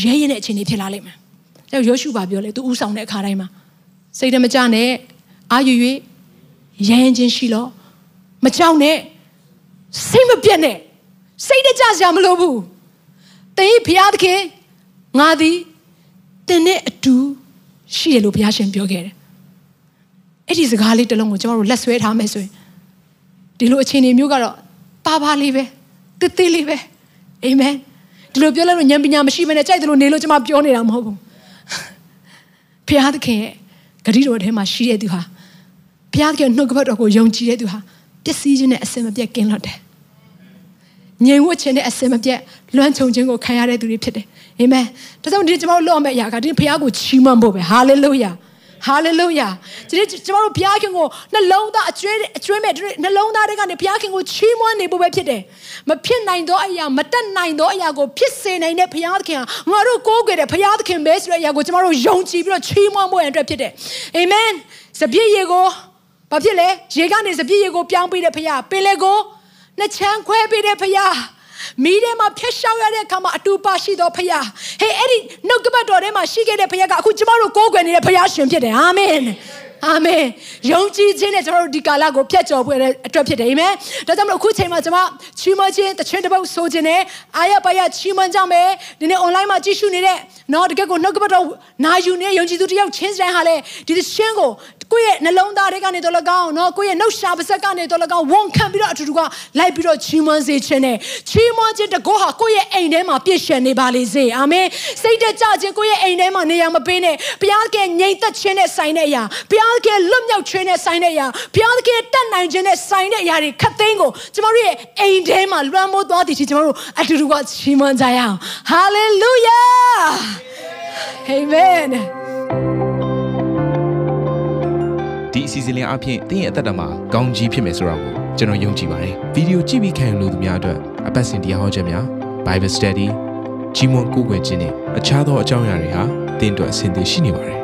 ရဲရဲတဲ့အခြေအနေဖြစ်လာလိမ့်မယ်။အဲယောရှုဘာပြောလဲသူဥဆောင်တဲ့အခါတိုင်းမှာစိတ်တမကြနဲ့အာယူ၍ရဲရင်ချင်းရှိလို့မကြောက်နဲ့စိတ်မပြတ်နဲ့စိတ်တကြစရာမလိုဘူး။တင်းဖျားသခင်ငါသည်တင်းနဲ့အတူရှိရလို့ဘုရားရှင်ပြောခဲ့တယ်။အဲ့ဒီစကားလေးတစ်လုံးကိုကျွန်တော်တို့လက်ဆွဲထားမယ်ဆိုရင်ဒီလိုအခြေအနေမျိုးကတော့ပါပါလေးပဲတစ်သေးလေးပဲအာမင် ဒီလိုပြောလိုက်လို့ဉာဏ်ပညာမရှိဘဲနဲ့ကြိုက်တယ်လို့နေလို့ကျွန်မပြောနေတာမဟုတ်ဘူးဘုရားသခင်ရဲ့ဂရုတော်ထဲမှာရှိတဲ့သူဟာဘုရားသခင်နှုတ်ကပတ်တော်ကိုယုံကြည်တဲ့သူဟာပျက်စီးခြင်းနဲ့အစင်မပြတ်ကင်းလွတ်တယ်ငြိမ်ဝတ်ခြင်းနဲ့အစင်မပြတ်လွမ်းခြုံခြင်းကိုခံရတဲ့သူတွေဖြစ်တယ်အာမင်ဒါကြောင့်ဒီကျွန်တော်တို့လုပ်ရမယ့်အရာကဒီဘုရားကိုချီးမွမ်းဖို့ပဲဟာလေလုယာ ဟာလေလုယာဒီနေ့ကျွန်တော်တို့ဘုရားခင်ကိုနှလုံးသားအကျွေးအကျွေးမဲ့နှလုံးသားတွေကနေဘုရားခင်ကိုချီးမွမ်းနေဖို့ပဲဖြစ်တယ်မဖြစ်နိုင်သောအရာမတက်နိုင်သောအရာကိုဖြစ်စေနိုင်တဲ့ဘုရားသခင်ဟာငါတို့ကိုးကွယ်တဲ့ဘုရားသခင်ပဲဆိုတဲ့အရာကိုကျွန်တော်တို့ယုံကြည်ပြီးတော့ချီးမွမ်းဖို့ရန်အတွက်ဖြစ်တယ်အာမင်စပြည့်ရေကိုဘာဖြစ်လဲရေကနေစပြည့်ရေကိုပြောင်းပေးတဲ့ဘုရားပင်လေကိုနှစ်ချမ်းခွဲပေးတဲ့ဘုရား မိထဲမှာဖျက်ရှောက်ရတဲ့အခါမှာအတူပါရှိသောဖခင်ဟေးအဲ့ဒီနှုတ်ကပတ်တော်ထဲမှာရှိခဲ့တဲ့ဖခင်ကအခုကျမတို့ကိုးကွယ်နေတဲ့ဖခင်ရှင်ဖြစ်တယ်အာမင် အာမင်ယုံကြည်ခြင်းနဲ့ကျွန်တော်တို့ဒီကာလကိုဖျက်ကျော်ဖို့အတွက်ဖြစ်တယ်အာမင်ဒါကြောင့်မလို့အခုချိန်မှာကျွန်မချီးမွမ်းခြင်းတခြင်းတစ်ပုတ်ဆိုခြင်းနဲ့အာရပါရချီးမွမ်းကြမယ်ဒီနေ့ online မှာကြည့်ရှုနေတဲ့နော်တကယ်ကိုနှုတ်ကပတ်တော်နာယူနေယုံကြည်သူတယောက်ချင်းတိုင်းဟာလေဒီရှင်ကိုကိုယ့်ရဲ့နှလုံးသားတွေကနေတော့လကောင်းနော်ကိုယ့်ရဲ့နှုတ်ရှာပါဇက်ကနေတော့လကောင်းဝန်ခံပြီးတော့အတူတူကလိုက်ပြီးတော့ချီးမွမ်းစေခြင်းနဲ့ချီးမွမ်းခြင်းတကောဟာကိုယ့်ရဲ့အိမ်ထဲမှာပြည့်ရှံနေပါလေစေအာမင်စိတ်တကြခြင်းကိုယ့်ရဲ့အိမ်ထဲမှာနေရာမပေးနဲ့ဘုရားကငြိမ်သက်ခြင်းနဲ့ဆိုင်တဲ့အရာဘုရားကလွတ်မြောက်ခြင်းနဲ့ဆိုင်တဲ့အရာဘုရားကတတ်နိုင်ခြင်းနဲ့ဆိုင်တဲ့အရာတွေခတ်သိမ်းကိုကျမတို့ရဲ့အိမ်ထဲမှာလွှမ်းမိုးသွားသည်ချီကျမတို့အတူတူကချီးမွမ်းကြရအောင်ဟာလေလုယာအာမင်ဒီအစီအစဉ်လေးအပြင်တင်းရဲ့အသက်တာမှာကောင်းကြီးဖြစ်မယ်ဆိုတာကိုကျွန်တော်ယုံကြည်ပါတယ်ဗီဒီယိုကြည့်ပြီးခံယူလို့သူများအတွက်အပတ်စဉ်တရားဟောခြင်းများ Bible Study ကြီးမွန်ကိုယ်ွယ်ခြင်းနဲ့အခြားသောအကြောင်းအရာတွေဟာတင်းအတွက်အဆင်သင့်ရှိနေပါတယ်